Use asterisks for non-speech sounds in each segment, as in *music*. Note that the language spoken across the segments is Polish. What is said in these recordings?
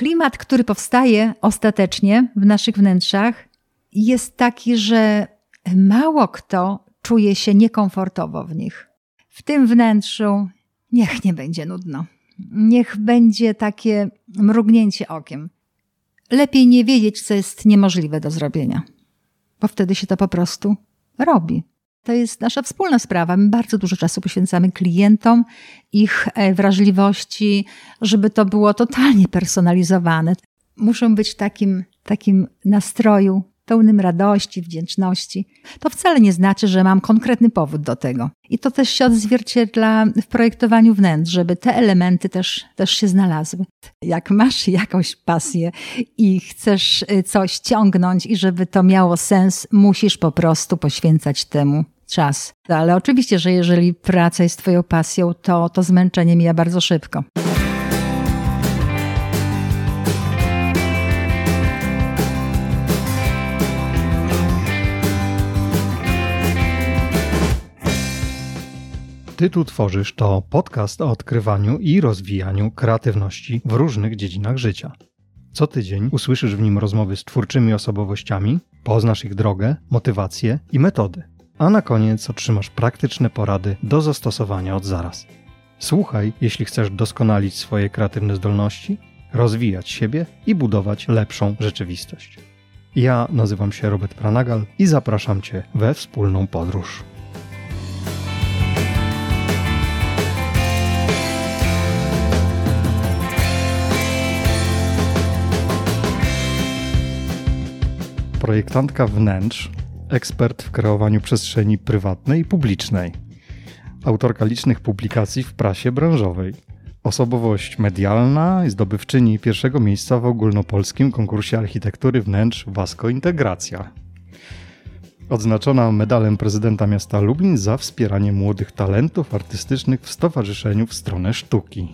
Klimat, który powstaje ostatecznie w naszych wnętrzach, jest taki, że mało kto czuje się niekomfortowo w nich. W tym wnętrzu niech nie będzie nudno. Niech będzie takie mrugnięcie okiem. Lepiej nie wiedzieć, co jest niemożliwe do zrobienia, bo wtedy się to po prostu robi. To jest nasza wspólna sprawa. My bardzo dużo czasu poświęcamy klientom, ich e, wrażliwości, żeby to było totalnie personalizowane. Muszą być w takim, takim nastroju pełnym radości, wdzięczności. To wcale nie znaczy, że mam konkretny powód do tego. I to też się odzwierciedla w projektowaniu wnętrz, żeby te elementy też, też się znalazły. Jak masz jakąś pasję i chcesz y, coś ciągnąć i żeby to miało sens, musisz po prostu poświęcać temu czas. Ale oczywiście, że jeżeli praca jest Twoją pasją, to to zmęczenie mija bardzo szybko. Ty tu tworzysz to podcast o odkrywaniu i rozwijaniu kreatywności w różnych dziedzinach życia. Co tydzień usłyszysz w nim rozmowy z twórczymi osobowościami, poznasz ich drogę, motywacje i metody, a na koniec otrzymasz praktyczne porady do zastosowania od zaraz. Słuchaj, jeśli chcesz doskonalić swoje kreatywne zdolności, rozwijać siebie i budować lepszą rzeczywistość. Ja nazywam się Robert Pranagal i zapraszam Cię we wspólną podróż. Projektantka wnętrz, ekspert w kreowaniu przestrzeni prywatnej i publicznej, autorka licznych publikacji w prasie branżowej, osobowość medialna i zdobywczyni pierwszego miejsca w ogólnopolskim konkursie architektury wnętrz Wasko Integracja. Odznaczona medalem prezydenta miasta Lublin za wspieranie młodych talentów artystycznych w Stowarzyszeniu w stronę sztuki.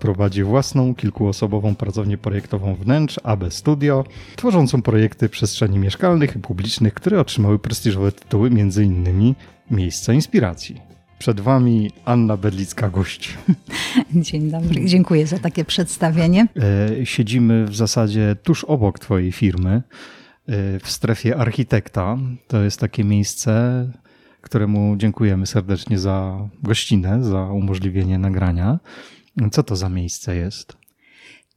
Prowadzi własną, kilkuosobową pracownię projektową wnętrz AB Studio, tworzącą projekty przestrzeni mieszkalnych i publicznych, które otrzymały prestiżowe tytuły m.in. Miejsca Inspiracji. Przed Wami Anna Bedlicka-Gość. *laughs* Dzień dobry, dziękuję za takie przedstawienie. E, siedzimy w zasadzie tuż obok Twojej firmy, e, w strefie architekta. To jest takie miejsce, któremu dziękujemy serdecznie za gościnę, za umożliwienie nagrania. Co to za miejsce jest?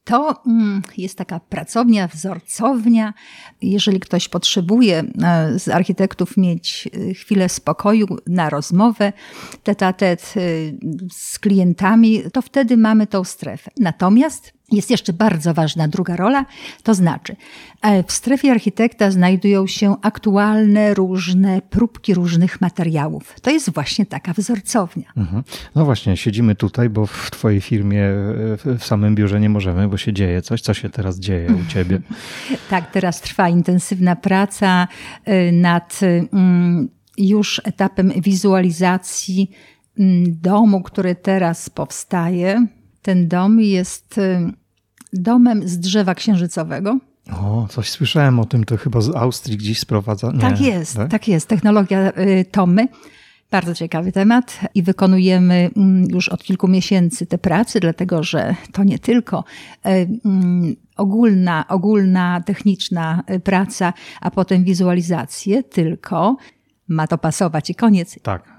To mm, jest taka pracownia, wzorcownia. Jeżeli ktoś potrzebuje e, z architektów mieć e, chwilę spokoju na rozmowę, tet a tet e, z klientami, to wtedy mamy tą strefę. Natomiast jest jeszcze bardzo ważna druga rola, to znaczy w strefie architekta znajdują się aktualne różne próbki różnych materiałów. To jest właśnie taka wzorcownia. Mhm. No właśnie, siedzimy tutaj, bo w Twojej firmie w samym biurze nie możemy, bo się dzieje coś. Co się teraz dzieje u Ciebie? *laughs* tak, teraz trwa intensywna praca y, nad mm, już etapem wizualizacji mm, domu, który teraz powstaje. Ten dom jest y, domem z drzewa księżycowego. O, coś słyszałem o tym, to chyba z Austrii gdzieś sprowadza. Nie, tak jest, tak? tak jest. Technologia y, Tomy. Bardzo ciekawy temat i wykonujemy mm, już od kilku miesięcy te prace, dlatego że to nie tylko y, mm, ogólna, ogólna techniczna praca, a potem wizualizacje, tylko ma to pasować i koniec. Tak.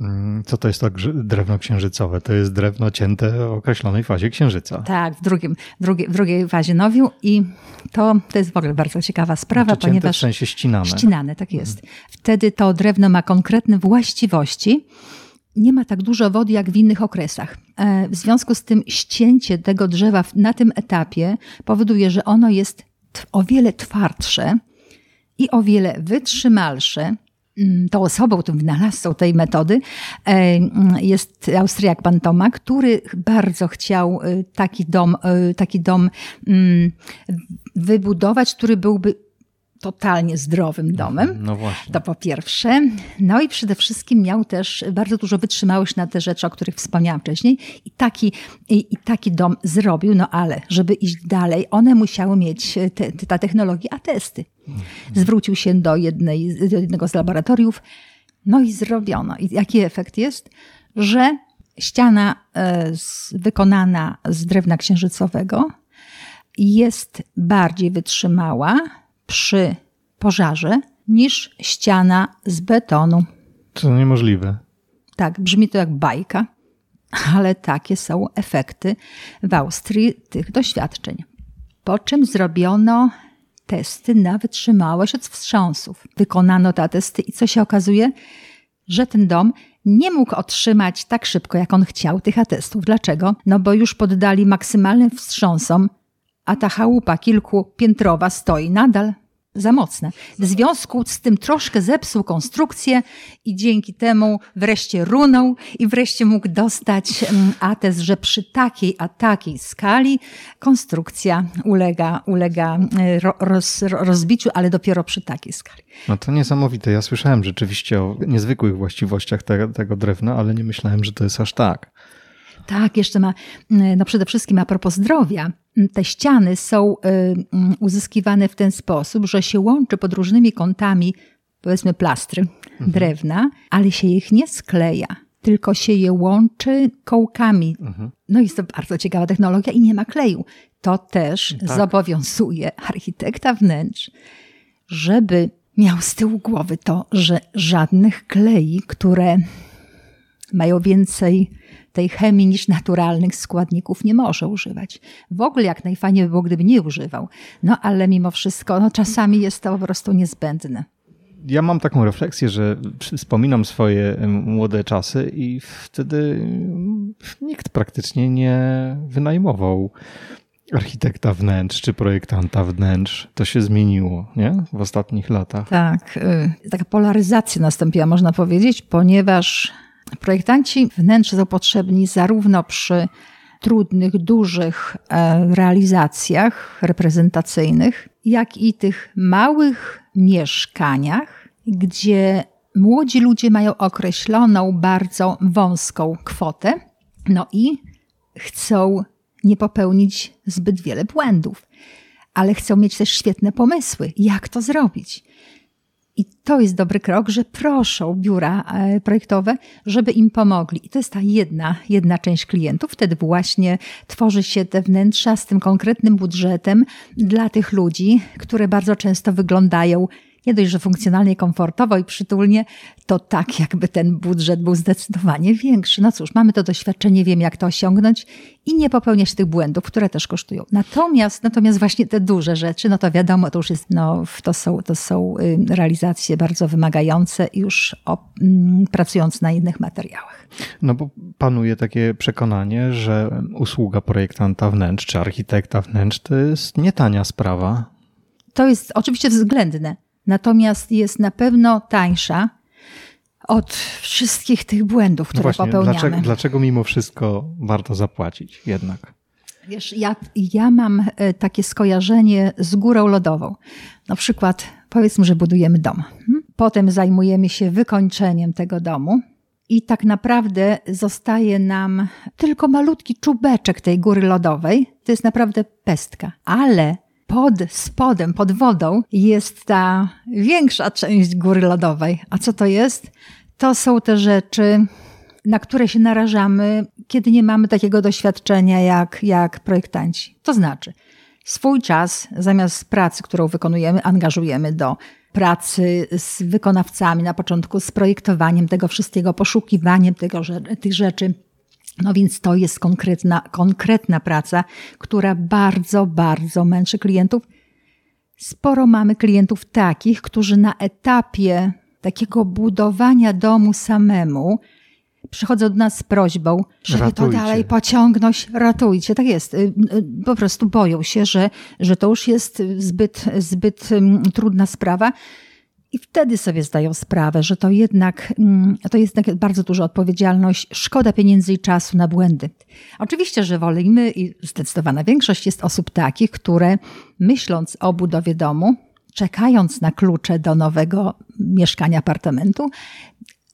Mm, co to jest to drewno księżycowe? To jest drewno cięte w określonej fazie księżyca. Tak, w, drugim, w, drugiej, w drugiej fazie nowiu i to, to jest w ogóle bardzo ciekawa sprawa, znaczy ponieważ... w sensie ścinane. Ścinane, tak jest. Wtedy to drewno ma konkretne właściwości, nie ma tak dużo wody jak w innych okresach. E, w związku z tym ścięcie tego drzewa na tym etapie powoduje, że ono jest o wiele twardsze i o wiele wytrzymalsze tą osobą, tym wynalazcą tej metody e, mm, jest Austriak pan Toma, który bardzo chciał e, taki dom, e, taki dom mm, wybudować, który byłby totalnie zdrowym domem. No właśnie. To po pierwsze. No i przede wszystkim miał też bardzo dużo wytrzymałość na te rzeczy, o których wspomniałam wcześniej. I taki, i, i taki dom zrobił, no ale żeby iść dalej, one musiały mieć, te, te, ta technologia, atesty. Zwrócił się do, jednej, do jednego z laboratoriów, no i zrobiono. I jaki efekt jest? Że ściana e, z, wykonana z drewna księżycowego jest bardziej wytrzymała przy pożarze niż ściana z betonu. To niemożliwe. Tak, brzmi to jak bajka, ale takie są efekty w Austrii tych doświadczeń. Po czym zrobiono testy na wytrzymałość od wstrząsów. Wykonano te testy i co się okazuje? Że ten dom nie mógł otrzymać tak szybko, jak on chciał tych atestów. Dlaczego? No bo już poddali maksymalnym wstrząsom, a ta chałupa kilkupiętrowa stoi nadal za mocne. W związku z tym troszkę zepsuł konstrukcję i dzięki temu wreszcie runął i wreszcie mógł dostać mm, atest, że przy takiej a takiej skali konstrukcja ulega, ulega e, roz, rozbiciu, ale dopiero przy takiej skali. No to niesamowite. Ja słyszałem rzeczywiście o niezwykłych właściwościach tego, tego drewna, ale nie myślałem, że to jest aż tak. Tak, jeszcze ma, no przede wszystkim a propos zdrowia, te ściany są y, mm, uzyskiwane w ten sposób, że się łączy pod różnymi kątami, powiedzmy plastry mhm. drewna, ale się ich nie skleja, tylko się je łączy kołkami. Mhm. No jest to bardzo ciekawa technologia i nie ma kleju. To też tak. zobowiązuje architekta wnętrz, żeby miał z tyłu głowy to, że żadnych klei, które mają więcej tej chemii niż naturalnych składników nie może używać. W ogóle jak najfajniej by było, gdyby nie używał. No ale mimo wszystko, no, czasami jest to po prostu niezbędne. Ja mam taką refleksję, że wspominam swoje młode czasy i wtedy nikt praktycznie nie wynajmował architekta wnętrz czy projektanta wnętrz. To się zmieniło nie? w ostatnich latach. Tak. Y, taka polaryzacja nastąpiła, można powiedzieć, ponieważ Projektanci wnętrz są potrzebni zarówno przy trudnych, dużych e, realizacjach reprezentacyjnych, jak i tych małych mieszkaniach, gdzie młodzi ludzie mają określoną bardzo wąską kwotę, no i chcą nie popełnić zbyt wiele błędów, ale chcą mieć też świetne pomysły, jak to zrobić. I to jest dobry krok, że proszą biura e, projektowe, żeby im pomogli. I to jest ta jedna, jedna część klientów. Wtedy właśnie tworzy się te wnętrza z tym konkretnym budżetem dla tych ludzi, które bardzo często wyglądają nie dość, że funkcjonalnie, komfortowo i przytulnie, to tak jakby ten budżet był zdecydowanie większy. No cóż, mamy to doświadczenie, wiem jak to osiągnąć i nie popełniać tych błędów, które też kosztują. Natomiast, natomiast właśnie te duże rzeczy, no to wiadomo, to już jest, no, to są, to są realizacje bardzo wymagające już o, mm, pracując na innych materiałach. No bo panuje takie przekonanie, że usługa projektanta wnętrz czy architekta wnętrz to jest nie tania sprawa. To jest oczywiście względne natomiast jest na pewno tańsza od wszystkich tych błędów, które no właśnie, popełniamy. Dlaczego, dlaczego mimo wszystko warto zapłacić jednak? Wiesz, ja, ja mam e, takie skojarzenie z górą lodową. Na przykład powiedzmy, że budujemy dom. Hmm? Potem zajmujemy się wykończeniem tego domu i tak naprawdę zostaje nam tylko malutki czubeczek tej góry lodowej. To jest naprawdę pestka. Ale pod spodem, pod wodą jest ta większa część góry lodowej. A co to jest? To są te rzeczy, na które się narażamy, kiedy nie mamy takiego doświadczenia jak, jak projektanci. To znaczy, swój czas zamiast pracy, którą wykonujemy, angażujemy do pracy z wykonawcami na początku, z projektowaniem tego wszystkiego, poszukiwaniem tego, tych rzeczy, no więc to jest konkretna, konkretna praca, która bardzo, bardzo męczy klientów. Sporo mamy klientów takich, którzy na etapie takiego budowania domu samemu przychodzą do nas z prośbą, żeby ratujcie. to dalej pociągnąć, ratujcie. Tak jest. Y, y, po prostu boją się, że, że to już jest zbyt, zbyt mm, trudna sprawa i wtedy sobie zdają sprawę, że to jednak, mm, to jest jednak bardzo duża odpowiedzialność, szkoda pieniędzy i czasu na błędy. Oczywiście, że wolimy i zdecydowana większość jest osób takich, które myśląc o budowie domu, czekając na klucze do nowego mieszkania, apartamentu,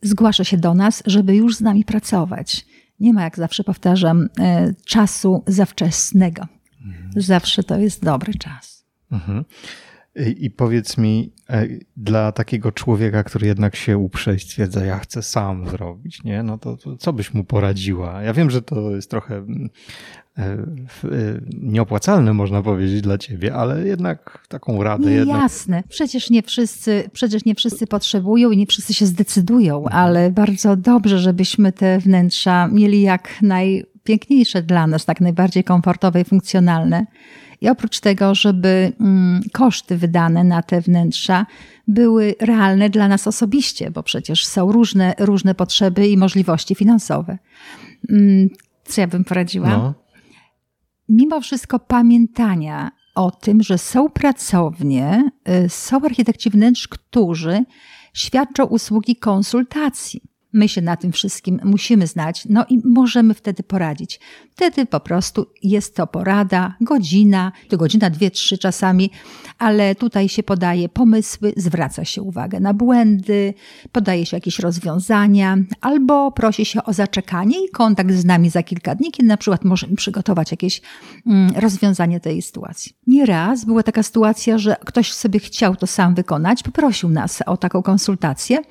zgłasza się do nas, żeby już z nami pracować. Nie ma, jak zawsze powtarzam, e, czasu zawczesnego. Mhm. Zawsze to jest dobry czas. Mhm. I powiedz mi, e, dla takiego człowieka, który jednak się uprze i stwierdza, ja chcę sam zrobić, nie? No to, to co byś mu poradziła? Ja wiem, że to jest trochę mm, e, e, nieopłacalne, można powiedzieć, dla ciebie, ale jednak taką radę. Nie, jednak... Jasne. Przecież nie, wszyscy, przecież nie wszyscy potrzebują i nie wszyscy się zdecydują, mhm. ale bardzo dobrze, żebyśmy te wnętrza mieli jak najpiękniejsze dla nas, tak najbardziej komfortowe i funkcjonalne. I oprócz tego, żeby mm, koszty wydane na te wnętrza były realne dla nas osobiście, bo przecież są różne, różne potrzeby i możliwości finansowe. Mm, co ja bym poradziła? No. Mimo wszystko pamiętania o tym, że są pracownie, y, są architekci wnętrz, którzy świadczą usługi konsultacji. My się na tym wszystkim musimy znać, no i możemy wtedy poradzić. Wtedy po prostu jest to porada, godzina, to godzina, dwie, trzy czasami, ale tutaj się podaje pomysły, zwraca się uwagę na błędy, podaje się jakieś rozwiązania, albo prosi się o zaczekanie i kontakt z nami za kilka dni, kiedy na przykład możemy przygotować jakieś mm, rozwiązanie tej sytuacji. Nieraz była taka sytuacja, że ktoś sobie chciał to sam wykonać, poprosił nas o taką konsultację.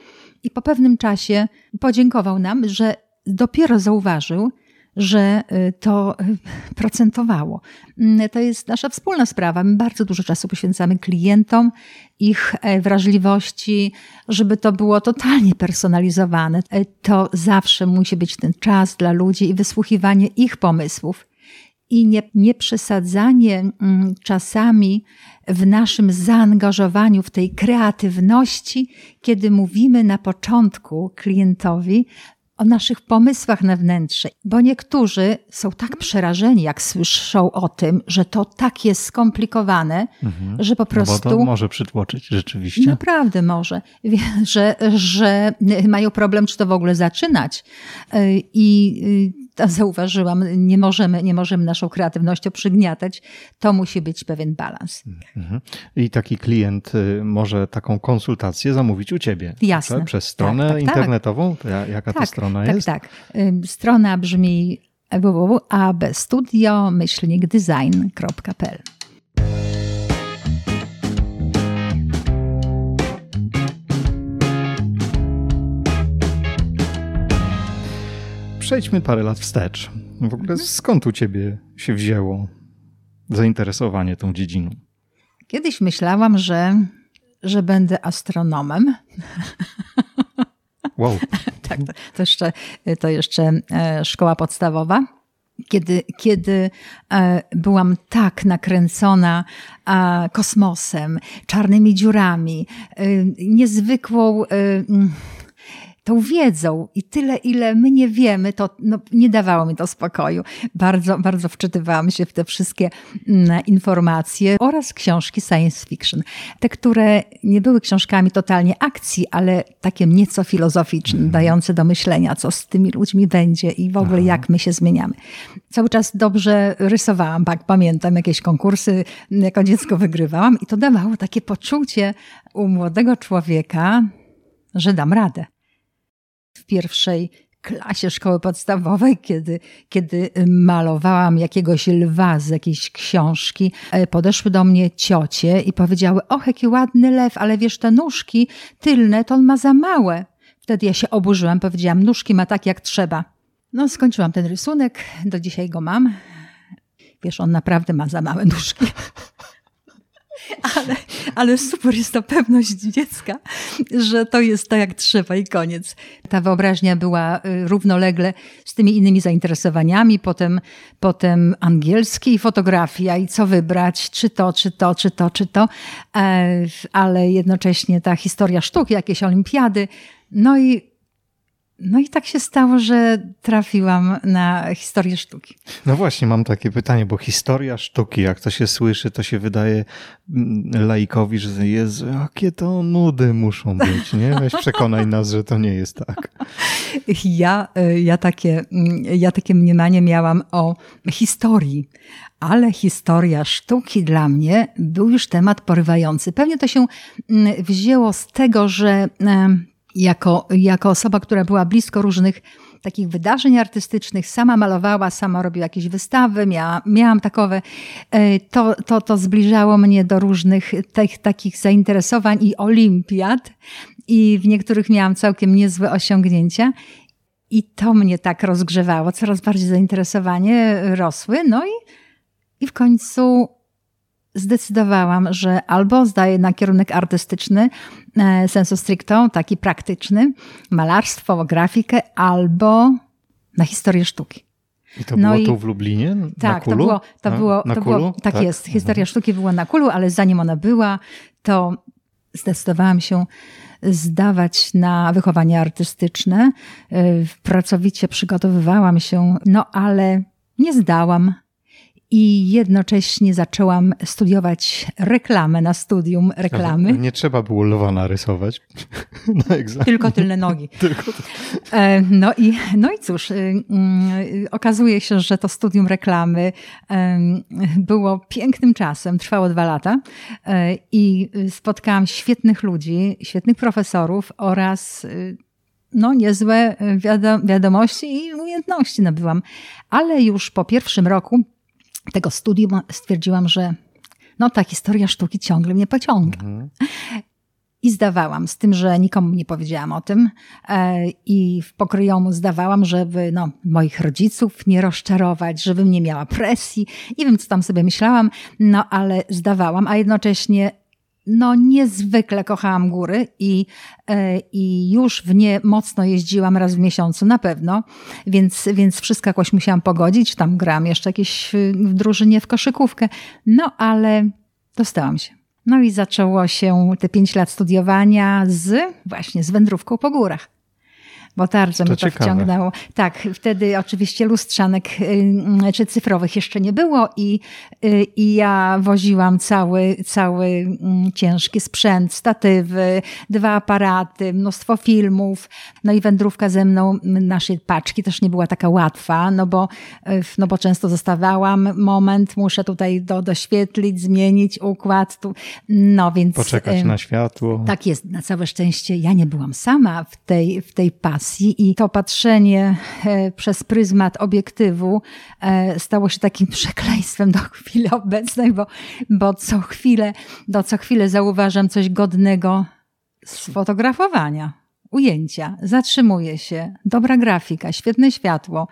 I po pewnym czasie podziękował nam, że dopiero zauważył, że y, to y, procentowało. Mm, to jest nasza wspólna sprawa. My bardzo dużo czasu poświęcamy klientom, ich e, wrażliwości, żeby to było totalnie personalizowane. E, to zawsze musi być ten czas dla ludzi i wysłuchiwanie ich pomysłów i nie, nie przesadzanie mm, czasami w naszym zaangażowaniu, w tej kreatywności, kiedy mówimy na początku klientowi o naszych pomysłach na wnętrze, bo niektórzy są tak przerażeni, jak słyszą o tym, że to tak jest skomplikowane, mhm. że po prostu. No bo to może przytłoczyć rzeczywiście. Naprawdę może, że, że mają problem, czy to w ogóle zaczynać. I zauważyłam, nie możemy, nie możemy naszą kreatywnością przygniatać. To musi być pewien balans. Mhm. I taki klient y, może taką konsultację zamówić u ciebie. Jasne. Tak? Przez stronę tak, tak, tak. internetową? Jaka tak, to strona tak, jest? Tak, tak. Strona brzmi www.abstudio-design.pl Przejdźmy parę lat wstecz. W ogóle skąd u ciebie się wzięło zainteresowanie tą dziedziną? Kiedyś myślałam, że, że będę astronomem. *laughs* Wow. *laughs* tak, to jeszcze, to jeszcze e, szkoła podstawowa. Kiedy, kiedy e, byłam tak nakręcona kosmosem, czarnymi dziurami, e, niezwykłą tą wiedzą i tyle, ile my nie wiemy, to no, nie dawało mi to spokoju. Bardzo, bardzo wczytywałam się w te wszystkie mm, informacje oraz książki science fiction. Te, które nie były książkami totalnie akcji, ale takie nieco filozoficzne, mm. dające do myślenia, co z tymi ludźmi będzie i w ogóle Aha. jak my się zmieniamy. Cały czas dobrze rysowałam, tak pamiętam, jakieś konkursy jako dziecko wygrywałam i to dawało takie poczucie u młodego człowieka, że dam radę pierwszej klasie szkoły podstawowej, kiedy, kiedy malowałam jakiegoś lwa z jakiejś książki, e, podeszły do mnie ciocie i powiedziały, och, jaki ładny lew, ale wiesz, te nóżki tylne, to on ma za małe. Wtedy ja się oburzyłam, powiedziałam, nóżki ma tak jak trzeba. No, skończyłam ten rysunek, do dzisiaj go mam. Wiesz, on naprawdę ma za małe nóżki. *laughs* ale, ale super jest ta pewność dziecka, że to jest tak jak trzeba i koniec. Ta wyobraźnia była y, równolegle z tymi innymi zainteresowaniami, potem, potem angielski i fotografia i co wybrać, czy to, czy to, czy to, czy to, e, ale jednocześnie ta historia sztuki, jakieś olimpiady. No i no i tak się stało, że trafiłam na historię sztuki. No właśnie, mam takie pytanie, bo historia sztuki, jak to się słyszy, to się wydaje mm, laikowi, że jest, jakie to nudy muszą być, nie? Weź przekonaj nas, że to nie jest tak. Ja, y, ja, takie, mm, ja takie mniemanie miałam o historii, ale historia sztuki dla mnie był już temat porywający. Pewnie to się mm, wzięło z tego, że jako, jako osoba, która była blisko różnych takich wydarzeń artystycznych, sama malowała, sama robiła jakieś wystawy, miała, miałam takowe. E, to, to, to zbliżało mnie do różnych tych, takich zainteresowań i olimpiad i w niektórych miałam całkiem niezłe osiągnięcia. I to mnie tak rozgrzewało, coraz bardziej zainteresowanie rosły. No i, i w końcu zdecydowałam, że albo zdaję na kierunek artystyczny, e, sensu stricto, taki praktyczny, malarstwo, grafikę, albo na historię sztuki. I to no było i, tu w Lublinie? Tak, to było, to na, było, na to było tak, tak, jest. Historia mhm. sztuki była na Kulu, ale zanim ona była, to zdecydowałam się zdawać na wychowanie artystyczne. E, pracowicie przygotowywałam się, no ale nie zdałam i jednocześnie zaczęłam studiować reklamę na studium reklamy. Nie trzeba było lwa narysować *laughs* na egzamin. Tylko tylne nogi. *laughs* Tylko... E, no, i, no i cóż, y, mm, okazuje się, że to studium reklamy było pięknym czasem, trwało dwa lata e, i spotkałam świetnych ludzi, świetnych profesorów oraz y, no, niezłe wiadomości i umiejętności nabyłam. Ale już po pierwszym roku tego studium stwierdziłam, że no ta historia sztuki ciągle mnie pociąga. Mhm. I zdawałam, z tym, że nikomu nie powiedziałam o tym. E, I w pokryjomu zdawałam, żeby no, moich rodziców nie rozczarować, żebym nie miała presji. Nie wiem, co tam sobie myślałam, no ale zdawałam, a jednocześnie no niezwykle kochałam góry i, e, i już w nie mocno jeździłam raz w miesiącu na pewno, więc, więc wszystko jakoś musiałam pogodzić. Tam grałam jeszcze jakieś w drużynie w koszykówkę, no ale dostałam się. No i zaczęło się te pięć lat studiowania z właśnie z wędrówką po górach bo bardzo to mnie to ciekawe. wciągnęło. Tak, wtedy oczywiście lustrzanek y, czy cyfrowych jeszcze nie było i, y, i ja woziłam cały, cały mm, ciężki sprzęt, statywy, dwa aparaty, mnóstwo filmów, no i wędrówka ze mną naszej paczki też nie była taka łatwa, no bo, y, no bo często zostawałam moment, muszę tutaj do, doświetlić, zmienić układ, tu, no więc... Poczekać na światło. Tak jest, na całe szczęście ja nie byłam sama w tej, w tej i to patrzenie e, przez pryzmat obiektywu e, stało się takim *laughs* przekleństwem do chwili obecnej, bo, bo co chwilę, do co chwilę zauważam coś godnego sfotografowania ujęcia, zatrzymuje się, dobra grafika, świetne światło.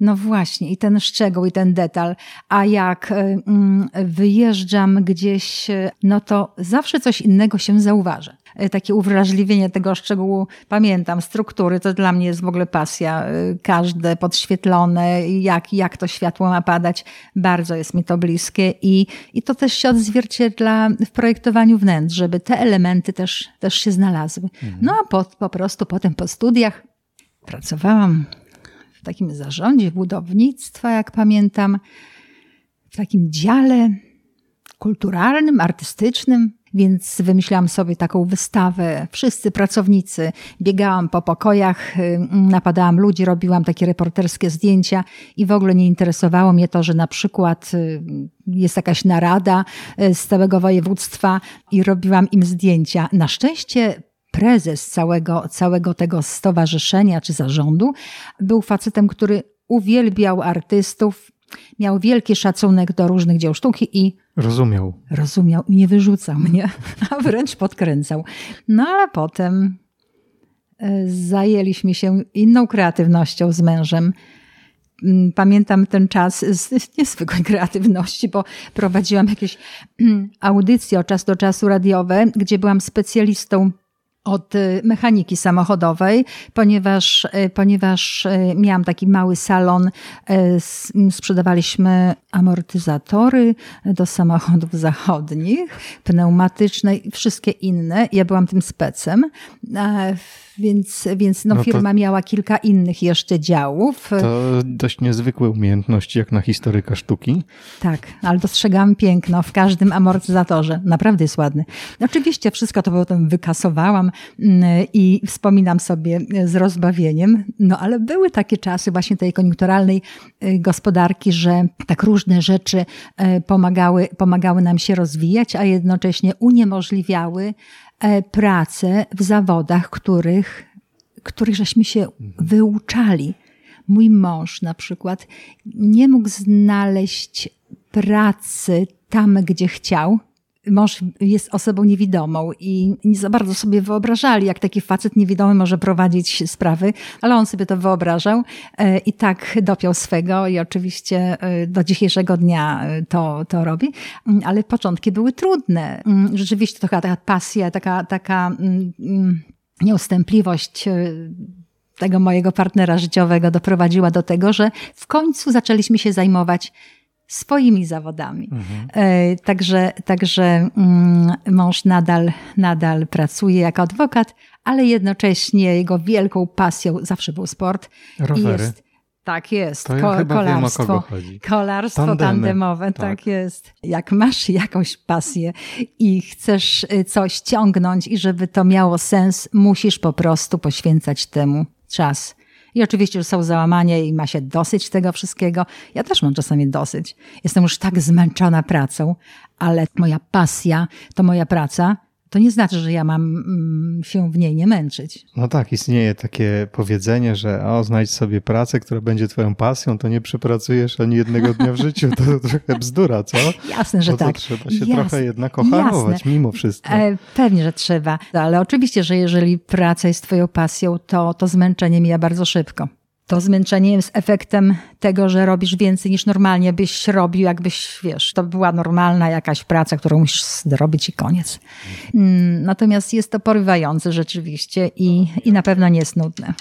No właśnie, i ten szczegół, i ten detal. A jak e, mm, wyjeżdżam gdzieś, no to zawsze coś innego się zauważa. E, takie uwrażliwienie tego szczegółu. Pamiętam, struktury to dla mnie jest w ogóle pasja. E, każde podświetlone, jak, jak to światło ma padać, bardzo jest mi to bliskie i, i to też się odzwierciedla w projektowaniu wnętrz, żeby te elementy też, też się znalazły. Mhm. No a po, po prostu potem po studiach pracowałam w takim zarządzie budownictwa, jak pamiętam, w takim dziale kulturalnym, artystycznym. Więc wymyślałam sobie taką wystawę. Wszyscy pracownicy, biegałam po pokojach, napadałam ludzi, robiłam takie reporterskie zdjęcia i w ogóle nie interesowało mnie to, że na przykład y, jest jakaś narada y, z całego województwa i robiłam im zdjęcia. Na szczęście prezes całego, całego tego stowarzyszenia czy zarządu był facetem, który uwielbiał artystów, miał wielki szacunek do różnych dzieł sztuki i rozumiał. Rozumiał i nie wyrzucał mnie, *laughs* a wręcz podkręcał. No ale potem e, zajęliśmy się inną kreatywnością z mężem. Mm, pamiętam ten czas z niezwykłej kreatywności, bo prowadziłam jakieś audycje od czasu do czasu radiowe, gdzie byłam specjalistą od y, mechaniki samochodowej, ponieważ, y, ponieważ y, miałam taki mały salon, sprzedawaliśmy amortyzatory do samochodów *laughs* zachodnich, pneumatyczne i wszystkie inne. Ja byłam tym specem, więc, więc no, no firma miała kilka innych jeszcze działów. To dość niezwykłe umiejętności, jak na historyka sztuki. Tak, ale dostrzegałam piękno w każdym amortyzatorze. Naprawdę jest ładny. Oczywiście wszystko to potem wykasowałam mm, i wspominam sobie z rozbawieniem, no ale były takie czasy właśnie tej koniunkturalnej gospodarki, że tak różne rzeczy e, pomagały, pomagały nam się rozwijać, a jednocześnie uniemożliwiały e, pracę w zawodach, których, których żeśmy się wyuczali. mój mąż na przykład nie mógł znaleźć pracy tam, gdzie chciał, mąż jest osobą niewidomą i nie za bardzo sobie wyobrażali, jak taki facet niewidomy może prowadzić sprawy, ale on sobie to wyobrażał e, i tak dopiął swego i oczywiście e, do dzisiejszego dnia e, to, to robi. Mm, ale początki były trudne. Mm, rzeczywiście to taka pasja, taka, taka mm, nieustępliwość tego mojego partnera życiowego doprowadziła do tego, że w końcu zaczęliśmy się zajmować swoimi zawodami. Mhm. E, także, także mm, mąż nadal, nadal pracuje jako adwokat, ale jednocześnie jego wielką pasją zawsze był sport. Rowery. Jest, tak jest. To ja Ko chyba kolarstwo. Wiem, o kogo chodzi. Kolarstwo Tandemy. tandemowe, tak. tak jest. Jak masz jakąś pasję i chcesz y, coś ciągnąć i żeby to miało sens, musisz po prostu poświęcać temu czas. I oczywiście, że są załamania i ma się dosyć tego wszystkiego. Ja też mam czasami dosyć. Jestem już tak zmęczona pracą, ale moja pasja to moja praca to nie znaczy, że ja mam mm, się w niej nie męczyć. No tak, istnieje takie powiedzenie, że o, znajdź sobie pracę, która będzie twoją pasją, to nie przepracujesz ani jednego dnia w życiu. To, to *laughs* trochę bzdura, co? Jasne, że no tak. trzeba się Jasne. trochę jednak ocharować mimo wszystko. E, pewnie, że trzeba, ale oczywiście, że jeżeli praca jest twoją pasją, to, to zmęczenie mija bardzo szybko to zmęczenie jest efektem tego, że robisz więcej niż normalnie byś robił, jakbyś, wiesz, to była normalna jakaś praca, którą musisz zrobić i koniec. Mm, natomiast jest to porywające rzeczywiście i, i na pewno nie jest nudne.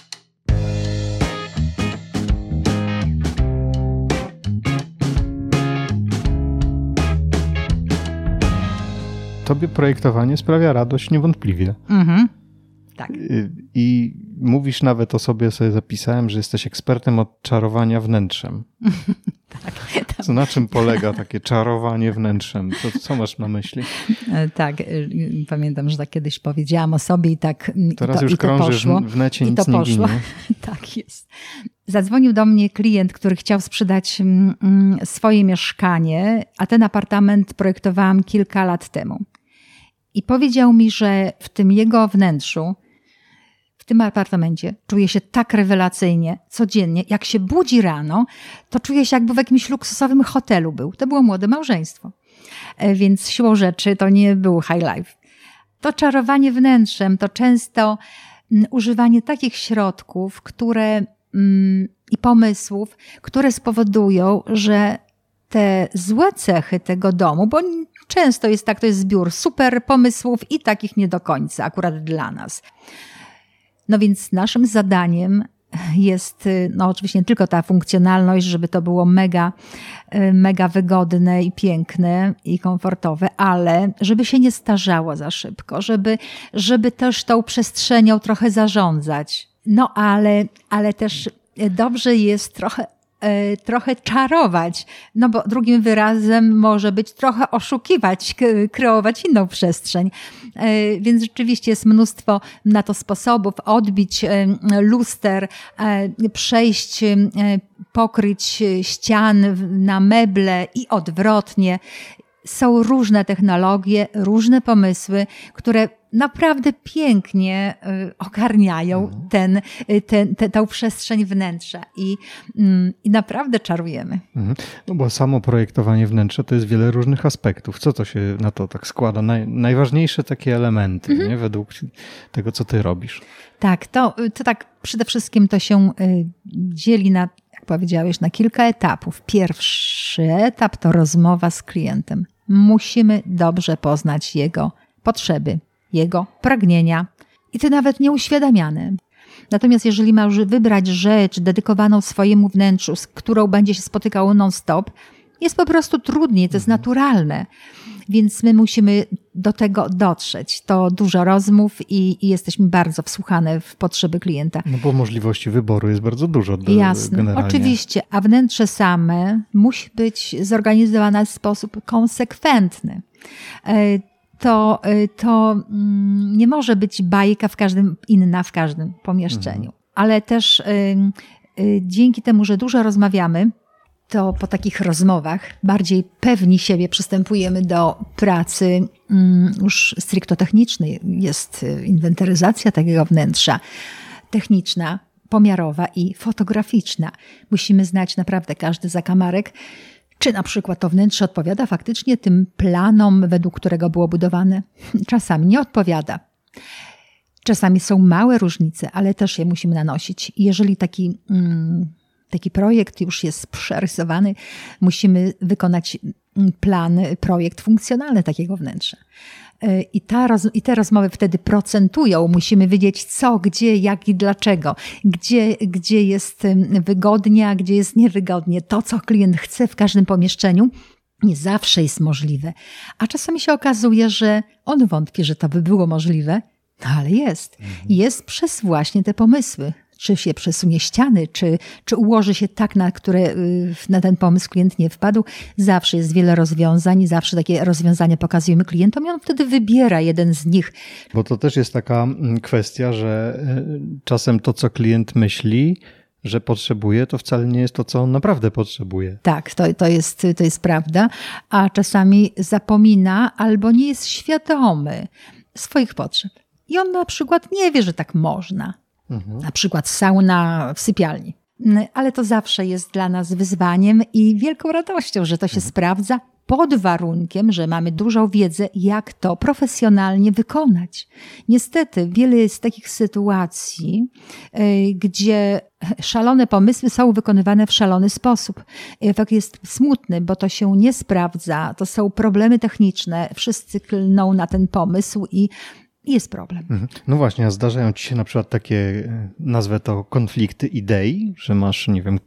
Tobie projektowanie sprawia radość niewątpliwie. Mhm. Tak. I mówisz nawet o sobie, sobie zapisałem, że jesteś ekspertem od czarowania wnętrzem. *laughs* tak. Co, na czym polega takie czarowanie wnętrzem? To, co masz na myśli? E, tak, e, pamiętam, że tak kiedyś powiedziałam o sobie i tak Teraz to, już krążysz w necie, nic nie poszło. ginie. *laughs* tak jest. Zadzwonił do mnie klient, który chciał sprzedać mm, mm, swoje mieszkanie, a ten apartament projektowałam kilka lat temu. I powiedział mi, że w tym jego wnętrzu w tym apartamencie czuje się tak rewelacyjnie, codziennie. Jak się budzi rano, to czuje się jakby w jakimś luksusowym hotelu był. To było młode małżeństwo. E, więc siłą rzeczy to nie był high life. To czarowanie wnętrzem to często mm, używanie takich środków, które mm, i pomysłów, które spowodują, że te złe cechy tego domu, bo często jest tak, to jest zbiór super pomysłów i takich nie do końca, akurat dla nas no więc naszym zadaniem jest, no oczywiście nie tylko ta funkcjonalność, żeby to było mega, mega wygodne i piękne i komfortowe, ale żeby się nie starzało za szybko, żeby, żeby też tą przestrzenią trochę zarządzać. No ale, ale też dobrze jest trochę trochę czarować, no bo drugim wyrazem może być trochę oszukiwać, kreować inną przestrzeń. E, więc rzeczywiście jest mnóstwo na to sposobów, odbić e, luster, przejść, pokryć ścian na meble i odwrotnie. Są różne technologie, różne pomysły, które naprawdę pięknie y, ogarniają mhm. ten, y, ten, te, tę przestrzeń wnętrza i, mm, i naprawdę czarujemy. Mhm. No bo samo projektowanie wnętrza to jest wiele różnych aspektów. Co to się na to tak składa? Naj, najważniejsze takie elementy, mhm. nie? według tego, co ty robisz. Tak, to, to tak przede wszystkim to się y, dzieli na, jak powiedziałeś, na kilka etapów. Pierwszy etap to rozmowa z klientem. Musimy dobrze poznać jego potrzeby, jego pragnienia i te nawet nieuświadamiane. Natomiast jeżeli masz wybrać rzecz dedykowaną swojemu wnętrzu, z którą będzie się spotykało non-stop, jest po prostu trudniej, to jest mhm. naturalne. Więc my musimy do tego dotrzeć. To dużo rozmów i, i, jesteśmy bardzo wsłuchane w potrzeby klienta. No bo możliwości wyboru jest bardzo dużo. Do, Jasne, generalnie. oczywiście. A wnętrze same musi być zorganizowane w sposób konsekwentny. E, to, y, to mm, nie może być bajka w każdym, inna w każdym pomieszczeniu. Mhm. Ale też y, dzięki temu, że dużo rozmawiamy, to po takich rozmowach bardziej pewni siebie przystępujemy do pracy mm, już stricto technicznej. Jest inwentaryzacja takiego wnętrza techniczna, pomiarowa i fotograficzna. Musimy znać naprawdę każdy zakamarek, czy na przykład to wnętrze odpowiada faktycznie tym planom, według którego było budowane. *laughs* Czasami nie odpowiada. Czasami są małe różnice, ale też je musimy nanosić. Jeżeli taki, mm, taki projekt już jest przerysowany, musimy wykonać mm, plan, projekt funkcjonalny takiego wnętrza. E, I, ta, I te rozmowy wtedy procentują. Musimy wiedzieć co, gdzie, jak i dlaczego. Gdzie, gdzie jest wygodnie, a gdzie jest niewygodnie. To, co klient chce w każdym pomieszczeniu, nie zawsze jest możliwe. A czasami się okazuje, że on wątpi, że to by było możliwe, no ale jest. Mhm. Jest przez właśnie te pomysły. Czy się przesunie ściany, czy, czy ułoży się tak, na które y, na ten pomysł klient nie wpadł. Zawsze jest wiele rozwiązań, zawsze takie rozwiązania pokazujemy klientom i on wtedy wybiera jeden z nich. Bo to też jest taka mm, kwestia, że y, czasem to, co klient myśli, że potrzebuje, to wcale nie jest to, co on naprawdę potrzebuje. Tak, to, to, jest, to jest prawda, a czasami zapomina albo nie jest świadomy swoich potrzeb. I on na przykład nie wie, że tak można. Mhm. Na przykład sauna w sypialni. Ale to zawsze jest dla nas wyzwaniem i wielką radością, że to się mhm. sprawdza pod warunkiem, że mamy dużą wiedzę, jak to profesjonalnie wykonać. Niestety, wiele jest takich sytuacji, y, gdzie szalone pomysły są wykonywane w szalony sposób. Efekt jest smutny, bo to się nie sprawdza, to są problemy techniczne, wszyscy klną na ten pomysł i jest problem. Mhm. No właśnie, a zdarzają ci się na przykład takie, e, nazwę to konflikty idei, że masz, nie wiem,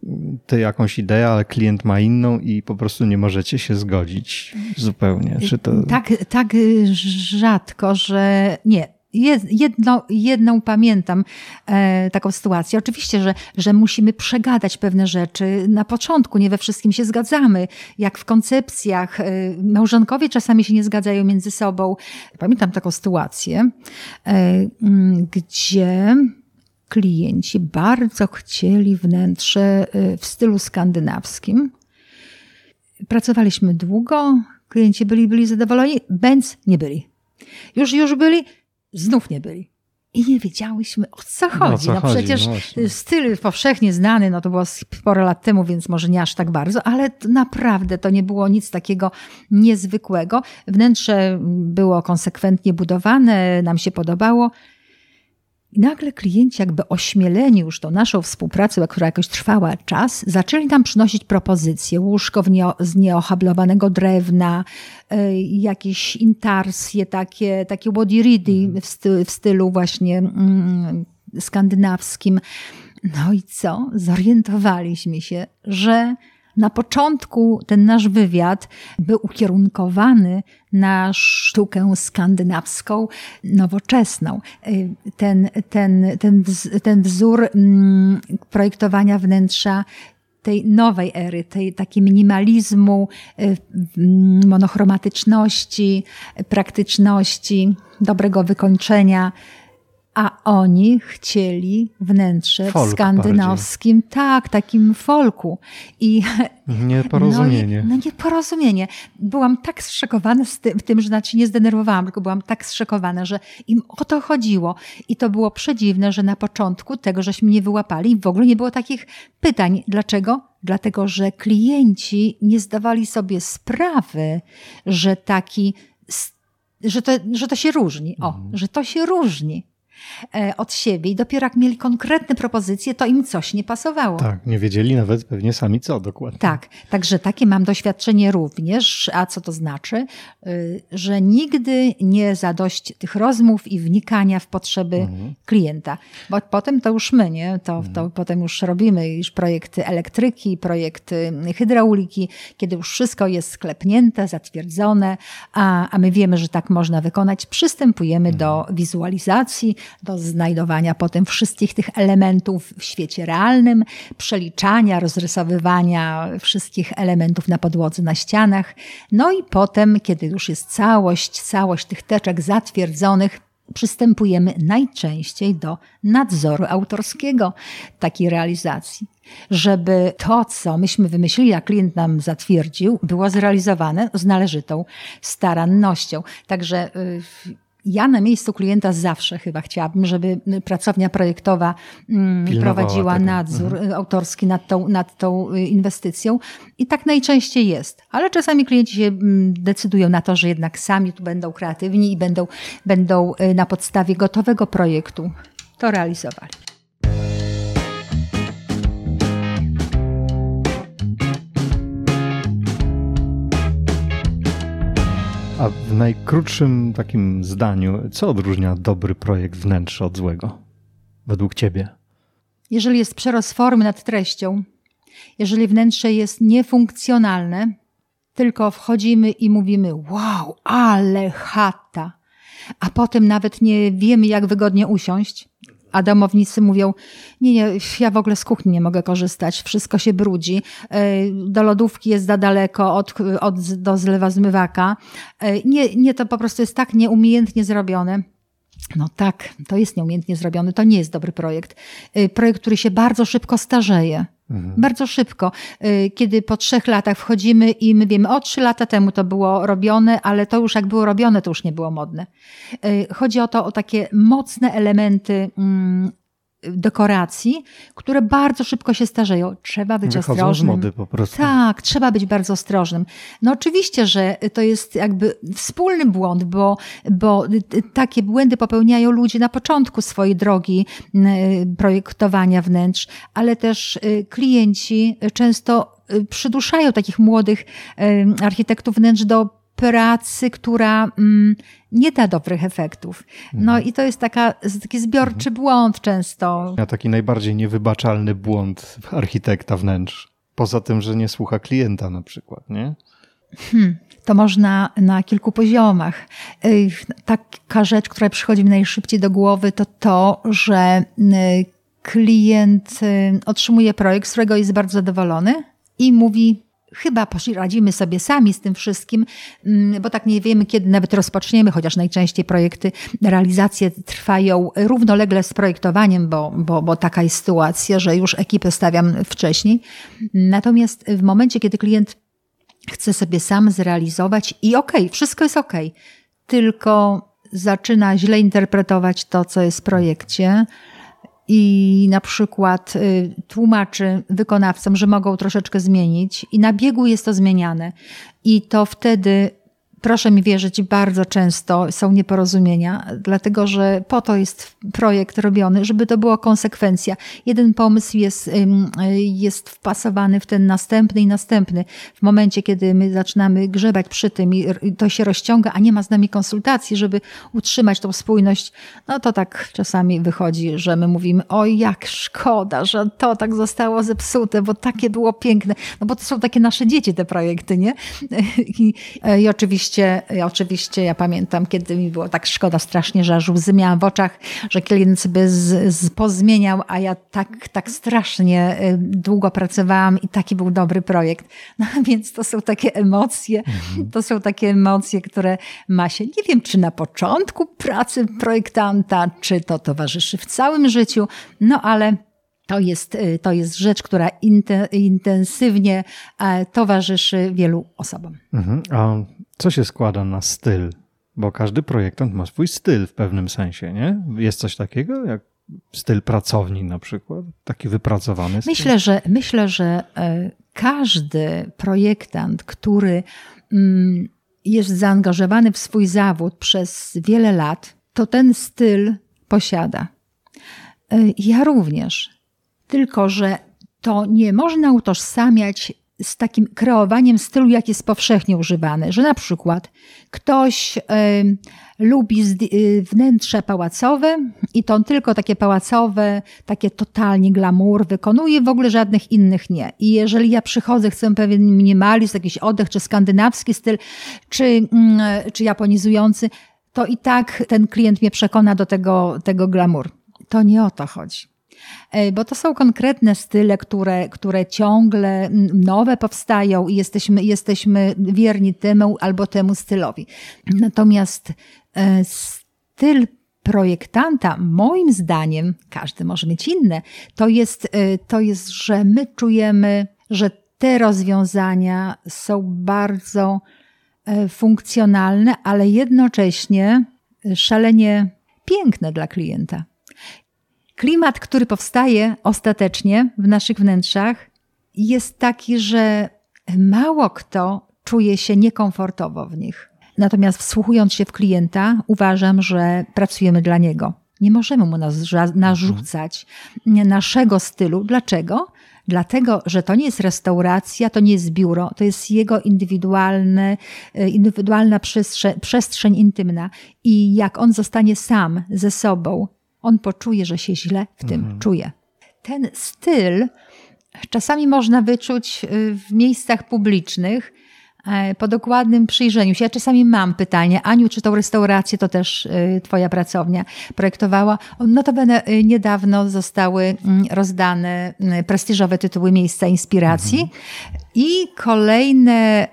ty jakąś ideę, ale klient ma inną i po prostu nie możecie się zgodzić zupełnie. Czy to... Tak, tak rzadko, że nie jedno, jedną pamiętam e, taką sytuację. Oczywiście, że, że musimy przegadać pewne rzeczy. Na początku nie we wszystkim się zgadzamy. Jak w koncepcjach, e, małżonkowie czasami się nie zgadzają między sobą. Pamiętam taką sytuację, e, gdzie klienci bardzo chcieli wnętrze e, w stylu skandynawskim. Pracowaliśmy długo, klienci byli, byli zadowoleni, Benz nie byli. Już, już byli, znów nie byli. I nie wiedziałyśmy o co chodzi. No, co no chodzi? przecież no styl powszechnie znany, no to było sporo lat temu, więc może nie aż tak bardzo, ale to naprawdę to nie było nic takiego niezwykłego. Wnętrze było konsekwentnie budowane, nam się podobało. I nagle klienci, jakby ośmieleni już tą naszą współpracę, która jakoś trwała czas, zaczęli nam przynosić propozycje. Łóżko z nieohablowanego drewna, y, jakieś intarsje, takie, takie wadiridy mhm. w, stylu, w stylu właśnie mm, skandynawskim. No i co? Zorientowaliśmy się, że na początku ten nasz wywiad był ukierunkowany na sztukę skandynawską, nowoczesną. Ten, ten, ten, ten wzór mm, projektowania wnętrza tej nowej ery, tej takiej minimalizmu, y, monochromatyczności, praktyczności, dobrego wykończenia oni chcieli wnętrze Folk w skandynawskim, bardziej. tak, takim folku. I, *laughs* nieporozumienie. No, no nieporozumienie. Byłam tak zszokowana z tym, tym, że znaczy nie zdenerwowałam, tylko byłam tak zszokowana, że im o to chodziło. I to było przedziwne, że na początku tego, żeśmy nie wyłapali, w ogóle nie było takich pytań. Dlaczego? Dlatego, że klienci nie zdawali sobie sprawy, że taki, że to, że to się różni. O, mhm. że to się różni. E, od siebie i dopiero jak mieli konkretne propozycje, to im coś nie pasowało. Tak, nie wiedzieli nawet pewnie sami co dokładnie. Tak, także takie mam doświadczenie również. A co to znaczy? Y, że nigdy nie zadość tych rozmów i wnikania w potrzeby mhm. klienta. Bo potem to już my, nie? To, mhm. to potem już robimy już projekty elektryki, projekty hydrauliki, kiedy już wszystko jest sklepnięte, zatwierdzone, a, a my wiemy, że tak można wykonać, przystępujemy mhm. do wizualizacji, do znajdowania potem wszystkich tych elementów w świecie realnym, przeliczania, rozrysowywania wszystkich elementów na podłodze, na ścianach. No i potem, kiedy już jest całość, całość tych teczek zatwierdzonych, przystępujemy najczęściej do nadzoru autorskiego takiej realizacji. Żeby to, co myśmy wymyślili, a klient nam zatwierdził, było zrealizowane z należytą starannością. Także y, Ja na miejscu klienta zawsze chyba chciałabym, żeby pracownia projektowa mm, prowadziła tego. nadzór mhm. autorski nad tą, nad tą y, inwestycją i tak najczęściej jest. Ale czasami klienci się mm, decydują na to, że jednak sami tu będą kreatywni i będą, będą y, na podstawie gotowego projektu to realizowali. A w najkrótszym takim zdaniu, co odróżnia dobry projekt wnętrza od złego? Według Ciebie? Jeżeli jest przerost formy nad treścią, jeżeli wnętrze jest niefunkcjonalne, tylko wchodzimy i mówimy: Wow, ale chata! A potem nawet nie wiemy, jak wygodnie usiąść, a domownicy mówią, nie, nie, ja w ogóle z kuchni nie mogę korzystać, wszystko się brudzi, e, do lodówki jest za daleko od, od, do zlewa zmywaka. E, nie, nie, to po prostu jest tak nieumiejętnie zrobione. No tak, to jest nieumiejętnie zrobione, to nie jest dobry projekt. E, projekt, który się bardzo szybko starzeje. Mhm. Bardzo szybko. Y, kiedy po trzech latach wchodzimy i my wiemy, o trzy lata temu to było robione, ale to już jak było robione, to już nie było modne. Y, chodzi o to, o takie mocne elementy mm, dekoracji, które bardzo szybko się starzeją. Trzeba być Wychodzą ostrożnym. Z mody po prostu. Tak, trzeba być bardzo ostrożnym. No oczywiście, że to jest jakby wspólny błąd, bo, bo takie błędy popełniają ludzie na początku swojej drogi projektowania wnętrz, ale też y, klienci często y, przyduszają takich młodych architektów wnętrz do pracy, która mm, nie da dobrych efektów. No mhm. i to jest taka, taki zbiorczy mhm. błąd często. A taki najbardziej niewybaczalny błąd architekta wnętrz. Poza tym, że nie słucha klienta na przykład, nie? Hmm, to można na kilku poziomach. Taka rzecz, która przychodzi mi najszybciej do głowy, to to, że klient otrzymuje projekt, z którego jest bardzo zadowolony i mówi: chyba poradzimy sobie sami z tym wszystkim, mm, bo tak nie wiemy, kiedy nawet rozpoczniemy, chociaż najczęściej projekty, realizacje trwają równolegle z projektowaniem, bo, bo, bo taka jest sytuacja, że już ekipę stawiam wcześniej. Natomiast w momencie, kiedy klient chce sobie sam zrealizować i okej, okay, wszystko jest okej, okay, tylko zaczyna źle interpretować to, co jest w projekcie, i na przykład y, tłumaczy wykonawcom, że mogą troszeczkę zmienić, i na biegu jest to zmieniane. I to wtedy proszę mi wierzyć, bardzo często są nieporozumienia, dlatego że po to jest projekt robiony, żeby to była konsekwencja. Jeden pomysł jest, jest wpasowany w ten następny i następny. W momencie, kiedy my zaczynamy grzebać przy tym i to się rozciąga, a nie ma z nami konsultacji, żeby utrzymać tą spójność, no to tak czasami wychodzi, że my mówimy, oj jak szkoda, że to tak zostało zepsute, bo takie było piękne. No bo to są takie nasze dzieci te projekty, nie? *laughs* I, i oczywiście oczywiście, oczywiście ja pamiętam, kiedy mi było tak szkoda strasznie, że aż łzy miałam w oczach, że klient sobie z, z pozmieniał, a ja tak, tak strasznie y, długo pracowałam i taki był dobry projekt. *laughs* No więc to są takie emocje, mhm. to są takie emocje, które ma się, nie wiem, czy na początku pracy projektanta, czy to towarzyszy w całym życiu, no ale to jest, y, to jest rzecz, która intensywnie e, towarzyszy wielu osobom. Mhm. A co się składa na styl? Bo każdy projektant ma swój styl w pewnym sensie, nie? Jest coś takiego jak styl pracowni na przykład? Taki wypracowany styl? Myślę, że, myślę, że e, każdy projektant, który mm, jest zaangażowany w swój zawód przez wiele lat, to ten styl posiada. E, ja również. Tylko, że to nie można utożsamiać z takim kreowaniem stylu, jak jest powszechnie używany, że na przykład ktoś y, lubi y, wnętrze pałacowe i to tylko takie pałacowe, takie totalnie glamour wykonuje, w ogóle żadnych innych nie. I jeżeli ja przychodzę, chcę pewien minimalizm, jakiś oddech, czy skandynawski styl, czy, y, czy japonizujący, to i tak ten klient mnie przekona do tego, tego glamour. To nie o to chodzi. E, bo to są konkretne style, które, które ciągle nowe powstają i jesteśmy, jesteśmy wierni temu albo temu stylowi. Natomiast e, styl projektanta, moim zdaniem, każdy może mieć inne, to jest, e, to jest, że my czujemy, że te rozwiązania są bardzo funkcjonalne, ale jednocześnie szalenie piękne dla klienta. Klimat, który powstaje ostatecznie w naszych wnętrzach, jest taki, że mało kto czuje się niekomfortowo w nich. Natomiast wsłuchując się w klienta, uważam, że pracujemy dla niego. Nie możemy mu narzucać naszego stylu. Dlaczego? Dlatego, że to nie jest restauracja, to nie jest biuro, to jest jego indywidualny, e, indywidualna przestrzeń, przestrzeń intymna. I jak on zostanie sam ze sobą, on poczuje, że się źle w tym mhm. czuje. Ten styl czasami można wyczuć e, w miejscach publicznych, po dokładnym przyjrzeniu się. Ja czasami mam pytanie, Aniu, czy tą restaurację to też e, Twoja pracownia projektowała? Notabene e, niedawno zostały mm, rozdane mm, prestiżowe tytuły Miejsca Inspiracji mhm. i kolejne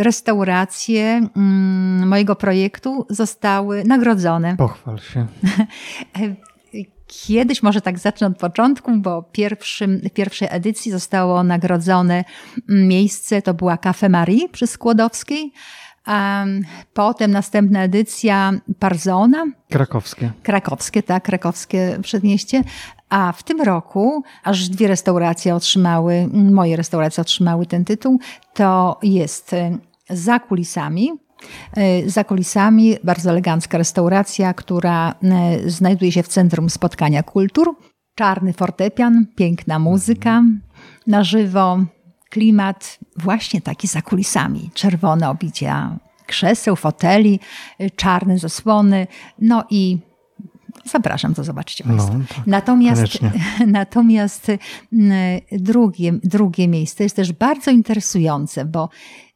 restauracje mm, mojego projektu zostały nagrodzone. Pochwal się. *laughs* Kiedyś, może tak zacznę od początku, bo pierwszym, pierwszej edycji zostało nagrodzone miejsce, to była Cafe Marie przy Skłodowskiej. Potem następna edycja Parzona. Krakowskie. Krakowskie, tak, krakowskie przedmieście. A w tym roku aż dwie restauracje otrzymały, moje restauracje otrzymały ten tytuł. To jest e, Za kulisami, za kulisami bardzo elegancka restauracja, która e, znajduje się w centrum spotkania kultur. Czarny fortepian, piękna muzyka na żywo, klimat właśnie taki za kulisami. Czerwone obicia krzeseł, foteli, e, czarne zasłony, no i Zapraszam, to zobaczcie no, Państwo. No, tak, natomiast *laughs* natomiast drugie, drugie miejsce jest też bardzo interesujące, bo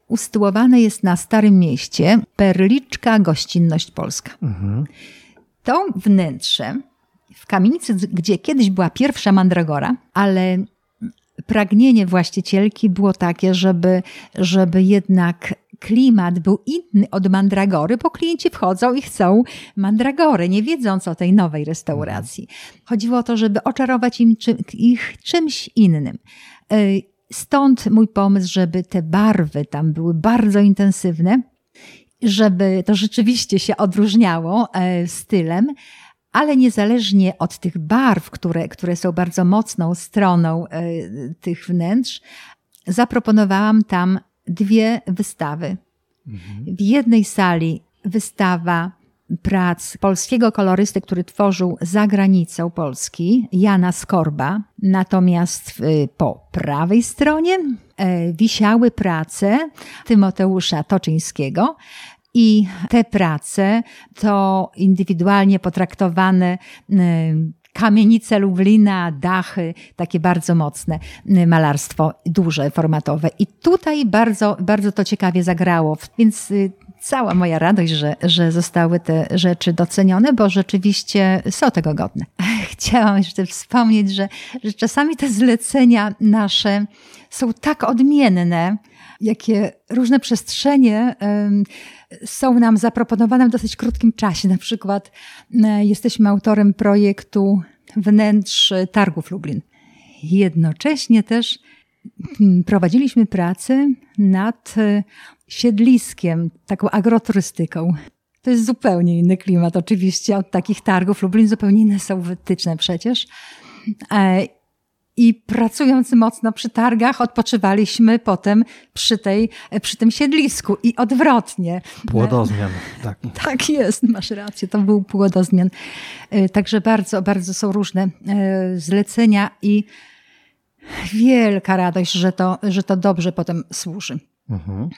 usytuowane jest na Starym Mieście Perliczka Gościnność Polska. Mhm. To wnętrze w kamienicy, gdzie kiedyś była pierwsza mandragora, ale pragnienie właścicielki było takie, żeby, żeby jednak klimat był inny od mandragory, bo klienci wchodzą i chcą mandragory, nie wiedząc o tej nowej restauracji. Chodziło o to, żeby oczarować im czym, ich czymś innym. Stąd mój pomysł, żeby te barwy tam były bardzo intensywne, żeby to rzeczywiście się odróżniało e, stylem, ale niezależnie od tych barw, które, które są bardzo mocną stroną e, tych wnętrz, zaproponowałam tam dwie wystawy. Mhm. W jednej sali wystawa prac polskiego kolorysty, który tworzył za granicą Polski, Jana Skorba. Natomiast y, po prawej stronie e, wisiały prace Tymoteusza Toczyńskiego, i te prace to indywidualnie potraktowane y, kamienice Lublina, dachy, takie bardzo mocne y, malarstwo, duże, formatowe. I tutaj bardzo, bardzo to ciekawie zagrało. Więc cała moja radość, że, że zostały te rzeczy docenione, bo rzeczywiście są tego godne. *laughs* Chciałam jeszcze wspomnieć, że, że czasami te zlecenia nasze są tak odmienne, jakie różne przestrzenie są nam zaproponowane w dosyć krótkim czasie. Na przykład jesteśmy autorem projektu wnętrz targów Lublin. Jednocześnie też mm, prowadziliśmy pracę nad siedliskiem, taką agroturystyką. To jest zupełnie inny klimat oczywiście od takich targów. Lublin zupełnie inne są wytyczne przecież. E, I pracując mocno przy targach, odpoczywaliśmy potem przy, tej, przy tym siedlisku i odwrotnie. Płodozmian. Tak. *laughs* tak jest, masz rację, to był płodozmian. E, także bardzo, bardzo są różne e, zlecenia i wielka radość, że to, że to dobrze potem służy. Mhm.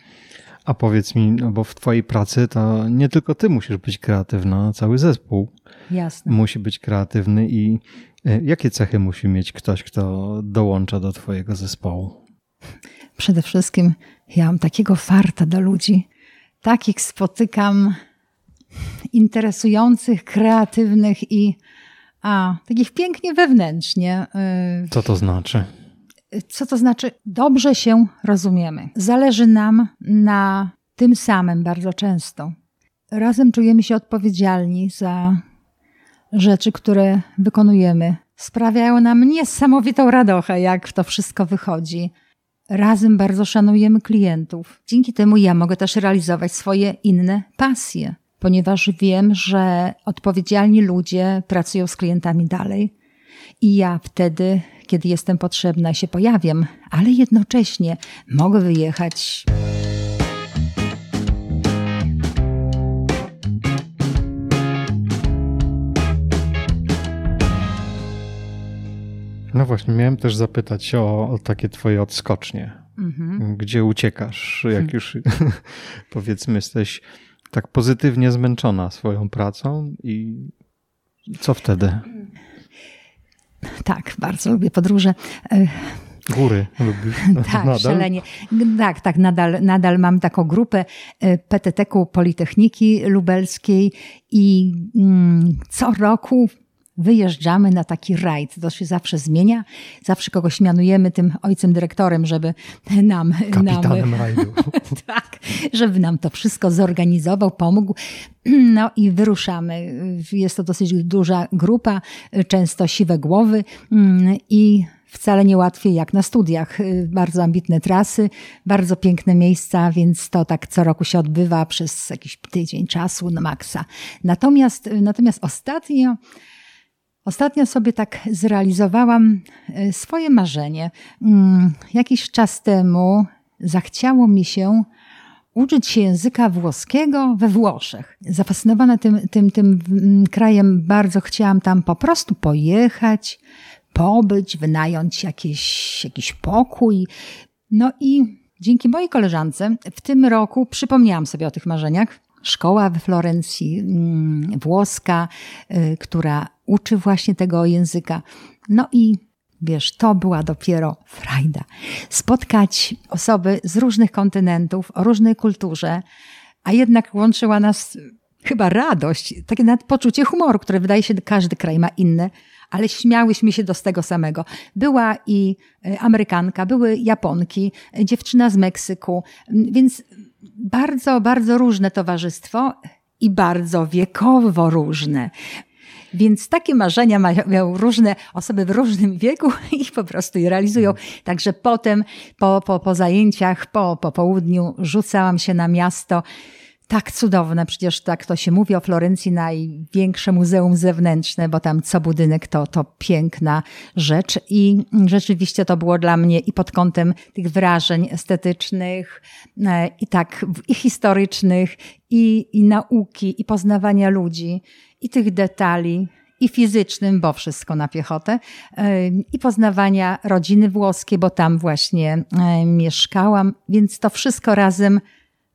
A powiedz mi, no bo w Twojej pracy to nie tylko Ty musisz być kreatywna, cały zespół Jasne. musi być kreatywny. I e, jakie cechy musi mieć ktoś, kto dołącza do Twojego zespołu? Przede wszystkim ja mam takiego farta do ludzi. Takich spotykam interesujących, kreatywnych i a, takich pięknie wewnętrznie. Y, Co to znaczy? Co to znaczy? Dobrze się rozumiemy. Zależy nam na tym samym bardzo często. Razem czujemy się odpowiedzialni za rzeczy, które wykonujemy. Sprawiają nam niesamowitą radochę, jak to wszystko wychodzi. Razem bardzo szanujemy klientów. Dzięki temu ja mogę też realizować swoje inne pasje. ponieważ wiem, że odpowiedzialni ludzie pracują z klientami dalej. I ja wtedy, kiedy jestem potrzebna, się pojawiam, ale jednocześnie mogę wyjechać. No właśnie, miałem też zapytać o, o takie twoje odskocznie. Mhm. Gdzie uciekasz, jak hmm. już *laughs* powiedzmy jesteś tak pozytywnie zmęczona swoją pracą i co wtedy? Tak, bardzo lubię podróże. E, Góry lubisz? *laughs* tak, nadal? szalenie. Tak, tak, nadal, nadal mam taką grupę e, PTT-ku Politechniki Lubelskiej i mm, co roku wyjeżdżamy na taki rajd. To się zawsze zmienia. Zawsze kogoś mianujemy tym ojcem dyrektorem, żeby nam... Kapitanem nam, *laughs* rajdu. tak, żeby nam to wszystko zorganizował, pomógł. *clears throat* No i wyruszamy. Jest to dosyć duża grupa, często siwe głowy mm, i wcale nie łatwiej jak na studiach. Bardzo ambitne trasy, bardzo piękne miejsca, więc to tak co roku się odbywa przez jakiś tydzień czasu na maksa. Natomiast, natomiast ostatnio Ostatnio sobie tak zrealizowałam e, swoje marzenie. Mm, jakiś czas temu zachciało mi się uczyć się języka włoskiego we Włoszech. Zafascynowana tym, tym, tym mm, krajem bardzo chciałam tam po prostu pojechać, pobyć, wynająć jakieś, jakiś pokój. No i dzięki mojej koleżance w tym roku przypomniałam sobie o tych marzeniach szkoła we Florencji, mm, włoska, y, która uczy właśnie tego języka. No i wiesz, to była dopiero frajda. Spotkać osoby z różnych kontynentów, o różnej kulturze, a jednak łączyła nas chyba radość, takie nawet poczucie humoru, które wydaje się, każdy kraj ma inne, ale śmiałyśmy się do tego samego. Była i y, Amerykanka, były Japonki, dziewczyna z Meksyku, więc bardzo, bardzo różne towarzystwo i bardzo wiekowo różne. Więc takie marzenia mają różne osoby w różnym wieku *laughs* i po prostu je realizują. Także potem, po, po, po zajęciach, po, po południu, rzucałam się na miasto tak cudowne, przecież tak to się mówi o Florencji, największe muzeum zewnętrzne, bo tam co budynek to, to piękna rzecz. I rzeczywiście to było dla mnie i pod kątem tych wrażeń estetycznych, e, i tak i historycznych, i, i nauki, i poznawania ludzi, i tych detali, i fizycznym, bo wszystko na piechotę, e, i poznawania rodziny włoskiej, bo tam właśnie e, mieszkałam, więc to wszystko razem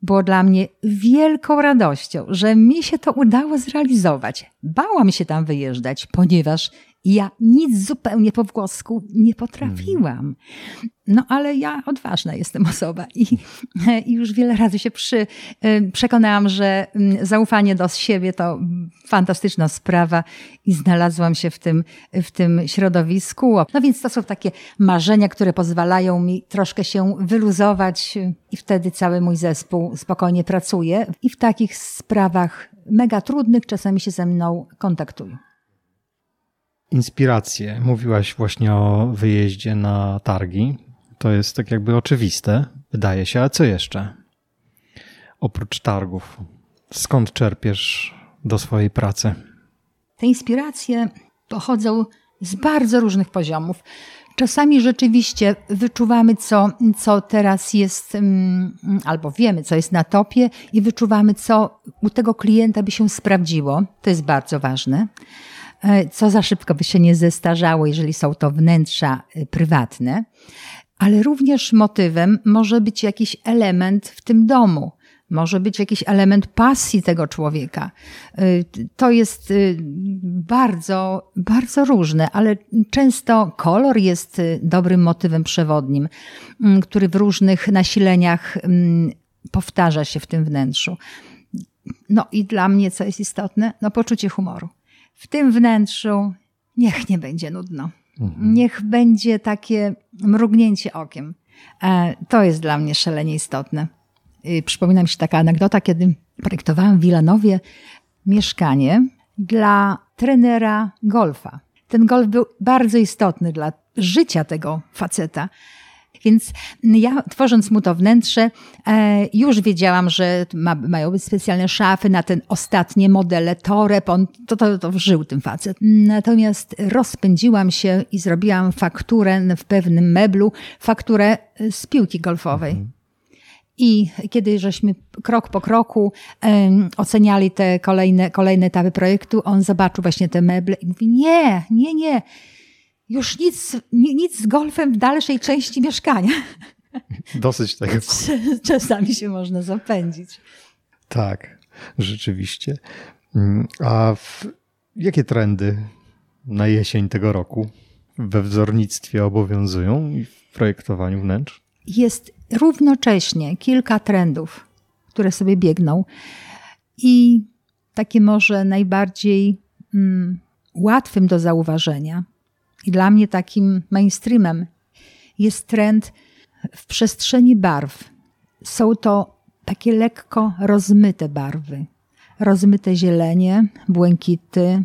było dla mnie wielką radością, że mi się to udało zrealizować. Bałam się tam wyjeżdżać, ponieważ ja nic zupełnie po włosku nie potrafiłam. No ale ja odważna jestem osoba i, i już wiele razy się przy, y, przekonałam, że mm, zaufanie do siebie to fantastyczna sprawa i znalazłam się w tym, w tym środowisku. No więc to są takie marzenia, które pozwalają mi troszkę się wyluzować i wtedy cały mój zespół spokojnie pracuje i w takich sprawach mega trudnych czasami się ze mną kontaktują inspiracje. Mówiłaś właśnie o wyjeździe na targi. To jest tak jakby oczywiste, wydaje się, a co jeszcze? Oprócz targów, skąd czerpiesz do swojej pracy? Te inspiracje pochodzą z bardzo różnych poziomów. Czasami rzeczywiście wyczuwamy, co, co teraz jest, mm, albo wiemy, co jest na topie, i wyczuwamy, co u tego klienta by się sprawdziło. To jest bardzo ważne. E, co za szybko by się nie zestarzało, jeżeli są to wnętrza e, prywatne, ale również motywem może być jakiś element w tym domu. Może być jakiś element pasji tego człowieka. E, to jest bardzo, bardzo różne, ale często kolor jest dobrym motywem przewodnim, który w różnych nasileniach powtarza się w tym wnętrzu. No i dla mnie, co jest istotne, no poczucie humoru w tym wnętrzu niech nie będzie nudno. Mhm. Niech będzie takie mrugnięcie okiem. E, to jest dla mnie szalenie istotne. Przypomina mi się taka anegdota, kiedy projektowałam w Wilanowie mieszkanie dla trenera golfa. Ten golf był bardzo istotny dla życia tego faceta. Więc ja tworząc mu to wnętrze, e, już wiedziałam, że ma, mają być specjalne szafy na ten ostatnie modele toreb. On to, to, to żył tym facet. Natomiast rozpędziłam się i zrobiłam fakturę w pewnym meblu, fakturę z piłki golfowej. Mhm. I kiedy żeśmy krok po kroku um, oceniali te kolejne, kolejne etapy projektu, on zobaczył właśnie te meble i mówi: Nie, nie, nie, już nic, nic z golfem w dalszej części mieszkania. *laughs* Dosyć tego. *laughs* Czasami się można zapędzić. Tak, rzeczywiście. Mm, a w, jakie trendy na jesień tego roku we wzornictwie obowiązują i w projektowaniu wnętrz? Jest równocześnie kilka trendów, które sobie biegną. I takie może najbardziej mm, łatwym do zauważenia i dla mnie takim mainstreamem jest trend w przestrzeni barw. Są to takie lekko rozmyte barwy. Rozmyte zielenie, błękity,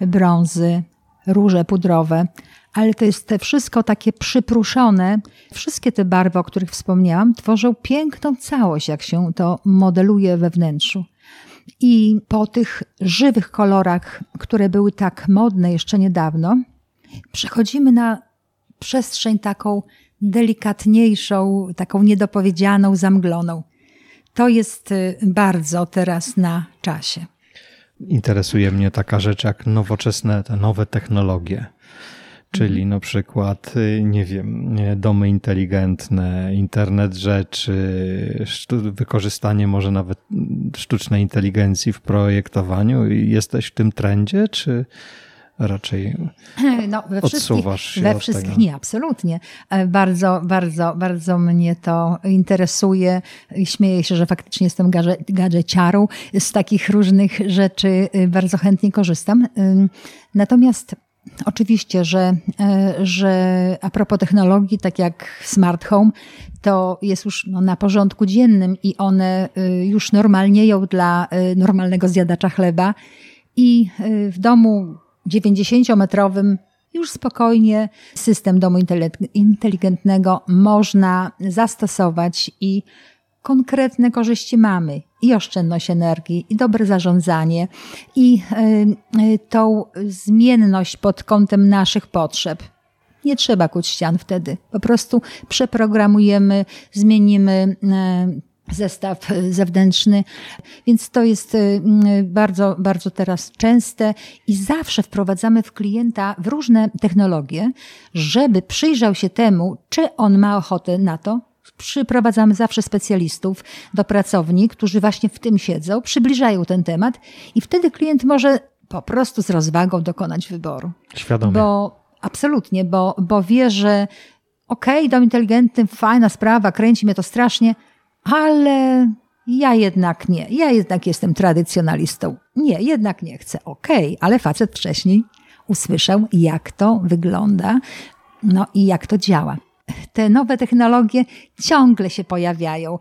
brązy, róże pudrowe, ale to jest te wszystko takie przypruszone. Wszystkie te barwy, o których wspomniałam, tworzą piękną całość, jak się to modeluje we wnętrzu. I po tych żywych kolorach, które były tak modne jeszcze niedawno, przechodzimy na przestrzeń taką delikatniejszą, taką niedopowiedzianą, zamgloną. To jest y, bardzo teraz na czasie. Interesuje mnie taka rzecz jak nowoczesne, te nowe technologie. Czyli mhm. na przykład, y, nie wiem, domy inteligentne, internet rzeczy, wykorzystanie może nawet sztucznej inteligencji w projektowaniu. Jesteś w tym trendzie, czy raczej *clears throat* no, we odsuwasz się We wszystkich tego. nie, absolutnie. E, bardzo, bardzo, bardzo mnie to interesuje śmieję się, że faktycznie jestem gadżeciarą. Z takich różnych rzeczy y, bardzo chętnie korzystam. Natomiast Oczywiście, że, e, że a propos technologii, tak jak smart home, to jest już no, na porządku dziennym i one y, już normalnieją dla y, normalnego zjadacza chleba. I w domu 90-metrowym już spokojnie system domu inteligentnego można zastosować i konkretne korzyści mamy i oszczędność energii, i dobre zarządzanie, i y, y, tą zmienność pod kątem naszych potrzeb. Nie trzeba kuć ścian wtedy. Po prostu przeprogramujemy, zmienimy y, zestaw zewnętrzny. Więc to jest y, bardzo, bardzo teraz częste i zawsze wprowadzamy w klienta w różne technologie, żeby przyjrzał się temu, czy on ma ochotę na to. Przyprowadzamy zawsze specjalistów do pracowni, którzy właśnie w tym siedzą, przybliżają ten temat i wtedy klient może po prostu z rozwagą dokonać wyboru. Świadomie. Bo absolutnie, bo, bo wie, że okej, okay, dom inteligentny, fajna sprawa, kręci mnie to strasznie, ale ja jednak nie. Ja jednak jestem tradycjonalistą. Nie, jednak nie chcę. Okej, okay, ale facet wcześniej usłyszał, jak to wygląda, no i jak to działa. Te nowe technologie ciągle się pojawiają.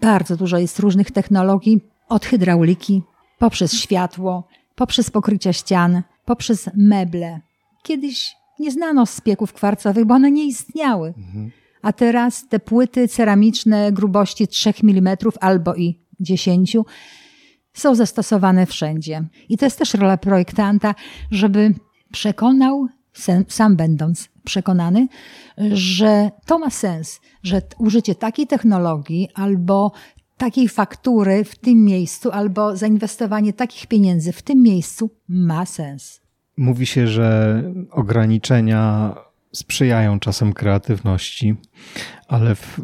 Bardzo dużo jest różnych technologii, od hydrauliki, poprzez światło, poprzez pokrycia ścian, poprzez meble. Kiedyś nie znano spieków kwarcowych, bo one nie istniały. Mhm a teraz te płyty ceramiczne grubości 3 mm albo i 10 są zastosowane wszędzie. I to jest też rola projektanta, żeby przekonał, sam będąc przekonany, że to ma sens, że użycie takiej technologii albo takiej faktury w tym miejscu, albo zainwestowanie takich pieniędzy w tym miejscu ma sens. Mówi się, że ograniczenia sprzyjają czasem kreatywności, ale w,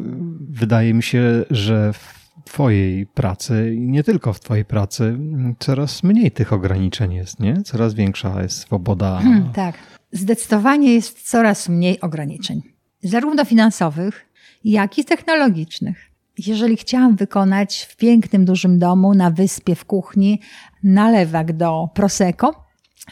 wydaje mi się, że w Twojej pracy i nie tylko w Twojej pracy coraz mniej tych ograniczeń jest, nie? Coraz większa jest swoboda. Hmm, tak, zdecydowanie jest coraz mniej ograniczeń, zarówno finansowych, jak i technologicznych. Jeżeli chciałam wykonać w pięknym, dużym domu na wyspie w kuchni nalewak do Prosecco,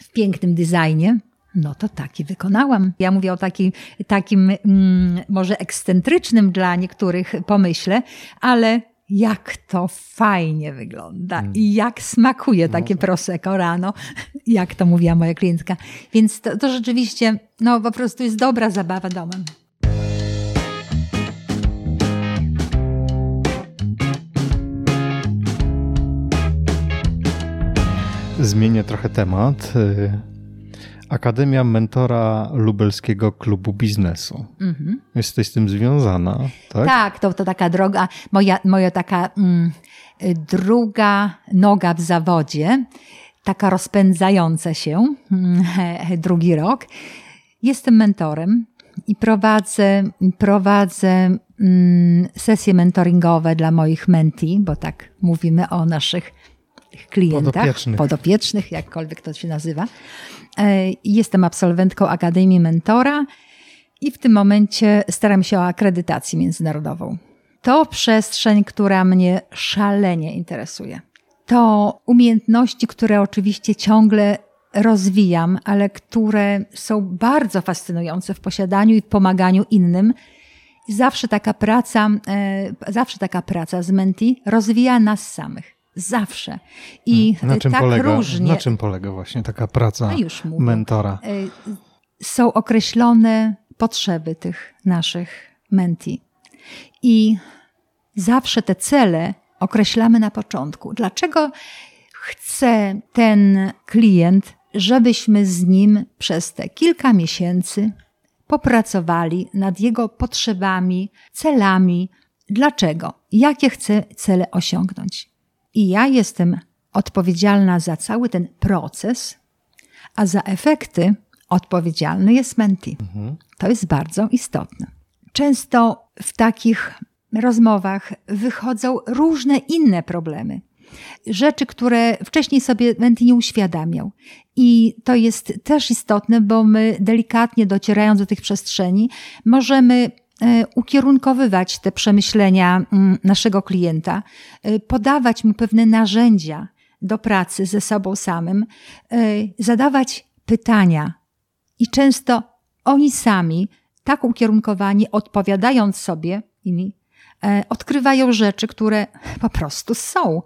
w pięknym designie, no to taki wykonałam. Ja mówię o taki, takim mm, może ekscentrycznym dla niektórych pomyśle, ale jak to fajnie wygląda mm. i jak smakuje no takie tak. prosecco rano, *laughs* jak to mówiła moja klientka. Więc to, to rzeczywiście, no po prostu jest dobra zabawa domem. Zmienię trochę temat y, Y, Akademia Mentora Lubelskiego Klubu Biznesu. Mhm. Jesteś z tym związana, tak? Tak, to, to taka droga, moja, moja taka mm, druga noga w zawodzie, taka rozpędzająca się mm, *laughs* drugi rok. Jestem mentorem i prowadzę, prowadzę mm, sesje mentoringowe dla moich menti, bo tak mówimy o naszych klientach, podopiecznych, podopiecznych jakkolwiek to się nazywa. E, jestem absolwentką Akademii Mentora i w tym momencie staram się o akredytację międzynarodową. To przestrzeń, która mnie szalenie interesuje. To umiejętności, które oczywiście ciągle rozwijam, ale które są bardzo fascynujące w posiadaniu i w pomaganiu innym. Zawsze taka praca, e, zawsze taka praca z menti rozwija nas samych. Zawsze. I na czym tak polega, różnie. Na czym polega właśnie taka praca mentora? E, są określone potrzeby tych naszych menti. I zawsze te cele określamy na początku. Dlaczego chce ten klient, żebyśmy z nim przez te kilka miesięcy popracowali nad jego potrzebami, celami? Dlaczego? Jakie chce cele osiągnąć? I ja jestem odpowiedzialna za cały ten proces, a za efekty odpowiedzialny jest menti. Mhm. To jest bardzo istotne. Często w takich rozmowach wychodzą różne inne problemy. Rzeczy, które wcześniej sobie menti nie uświadamiał. I to jest też istotne, bo my delikatnie docierając do tych przestrzeni, możemy ukierunkowywać te przemyślenia mm, naszego klienta, e, podawać mu pewne narzędzia do pracy ze sobą samym, e, zadawać pytania. I często oni sami, tak ukierunkowani, odpowiadając sobie imi, odkrywają rzeczy, które po prostu są.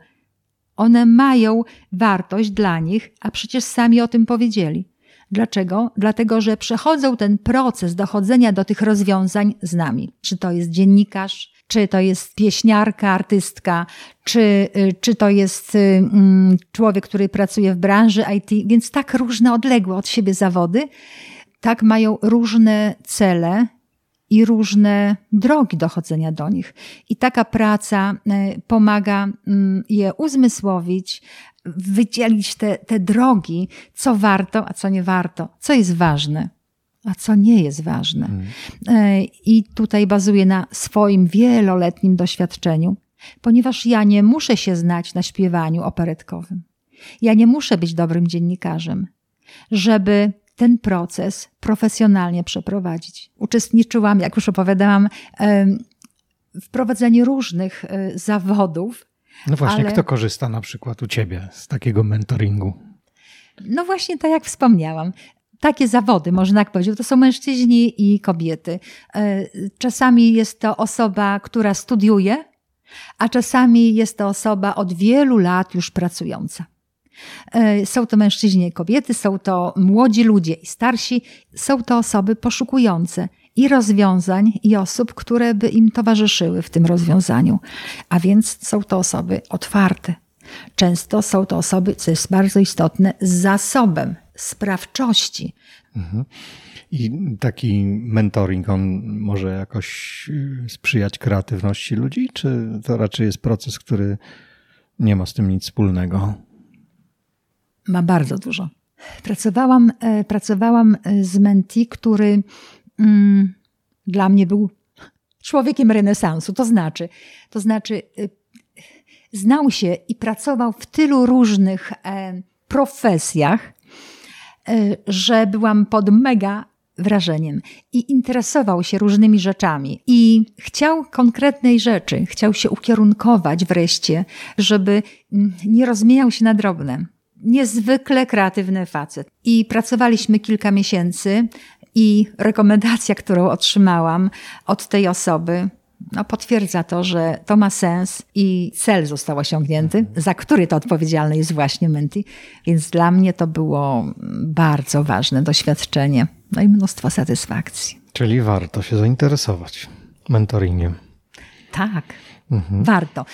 One mają wartość dla nich, a przecież sami o tym powiedzieli. Dlaczego? Dlatego, że przechodzą ten proces dochodzenia do tych rozwiązań z nami. Czy to jest dziennikarz, czy to jest pieśniarka, artystka, czy, y, czy to jest y, mm, człowiek, który pracuje w branży IT, więc tak różne, odległe od siebie zawody, tak mają różne cele i różne drogi dochodzenia do nich. I taka praca y, pomaga mm, je uzmysłowić, wydzielić te, te drogi, co warto, a co nie warto, co jest ważne, a co nie jest ważne. Mm. I tutaj bazuję na swoim wieloletnim doświadczeniu, ponieważ ja nie muszę się znać na śpiewaniu operetkowym. Ja nie muszę być dobrym dziennikarzem, żeby ten proces profesjonalnie przeprowadzić. Uczestniczyłam, jak już opowiadałam, w prowadzeniu różnych e, zawodów, no właśnie, ale... kto korzysta na przykład u ciebie z takiego mentoringu? No właśnie, tak jak wspomniałam. Takie zawody, można tak powiedzieć, to są mężczyźni i kobiety. E, czasami jest to osoba, która studiuje, a czasami jest to osoba od wielu lat już pracująca. E, są to mężczyźni i kobiety, są to młodzi ludzie i starsi, są to osoby poszukujące i rozwiązań, i osób, które by im towarzyszyły w tym rozwiązaniu. A więc są to osoby otwarte. Często są to osoby, co jest bardzo istotne, z zasobem sprawczości. Mhm. I taki mentoring, on może jakoś y, sprzyjać kreatywności ludzi, czy to raczej jest proces, który nie ma z tym nic wspólnego? Ma bardzo dużo. Pracowałam, e, pracowałam e, z menti, który mm, dla mnie był człowiekiem renesansu. To znaczy, to znaczy y, znał się i pracował w tylu różnych e, profesjach, że byłam pod mega wrażeniem i interesował się różnymi rzeczami i chciał konkretnej rzeczy, chciał się ukierunkować wreszcie, żeby mm, nie rozmieniał się na drobne. Niezwykle kreatywny facet. I pracowaliśmy kilka miesięcy i rekomendacja, którą otrzymałam od tej osoby, no, potwierdza to, że to ma sens i cel został osiągnięty, za który to odpowiedzialny jest właśnie Menti. Więc dla mnie to było bardzo ważne doświadczenie, no i mnóstwo satysfakcji. Czyli warto się zainteresować mentoringiem. Tak, mhm. warto.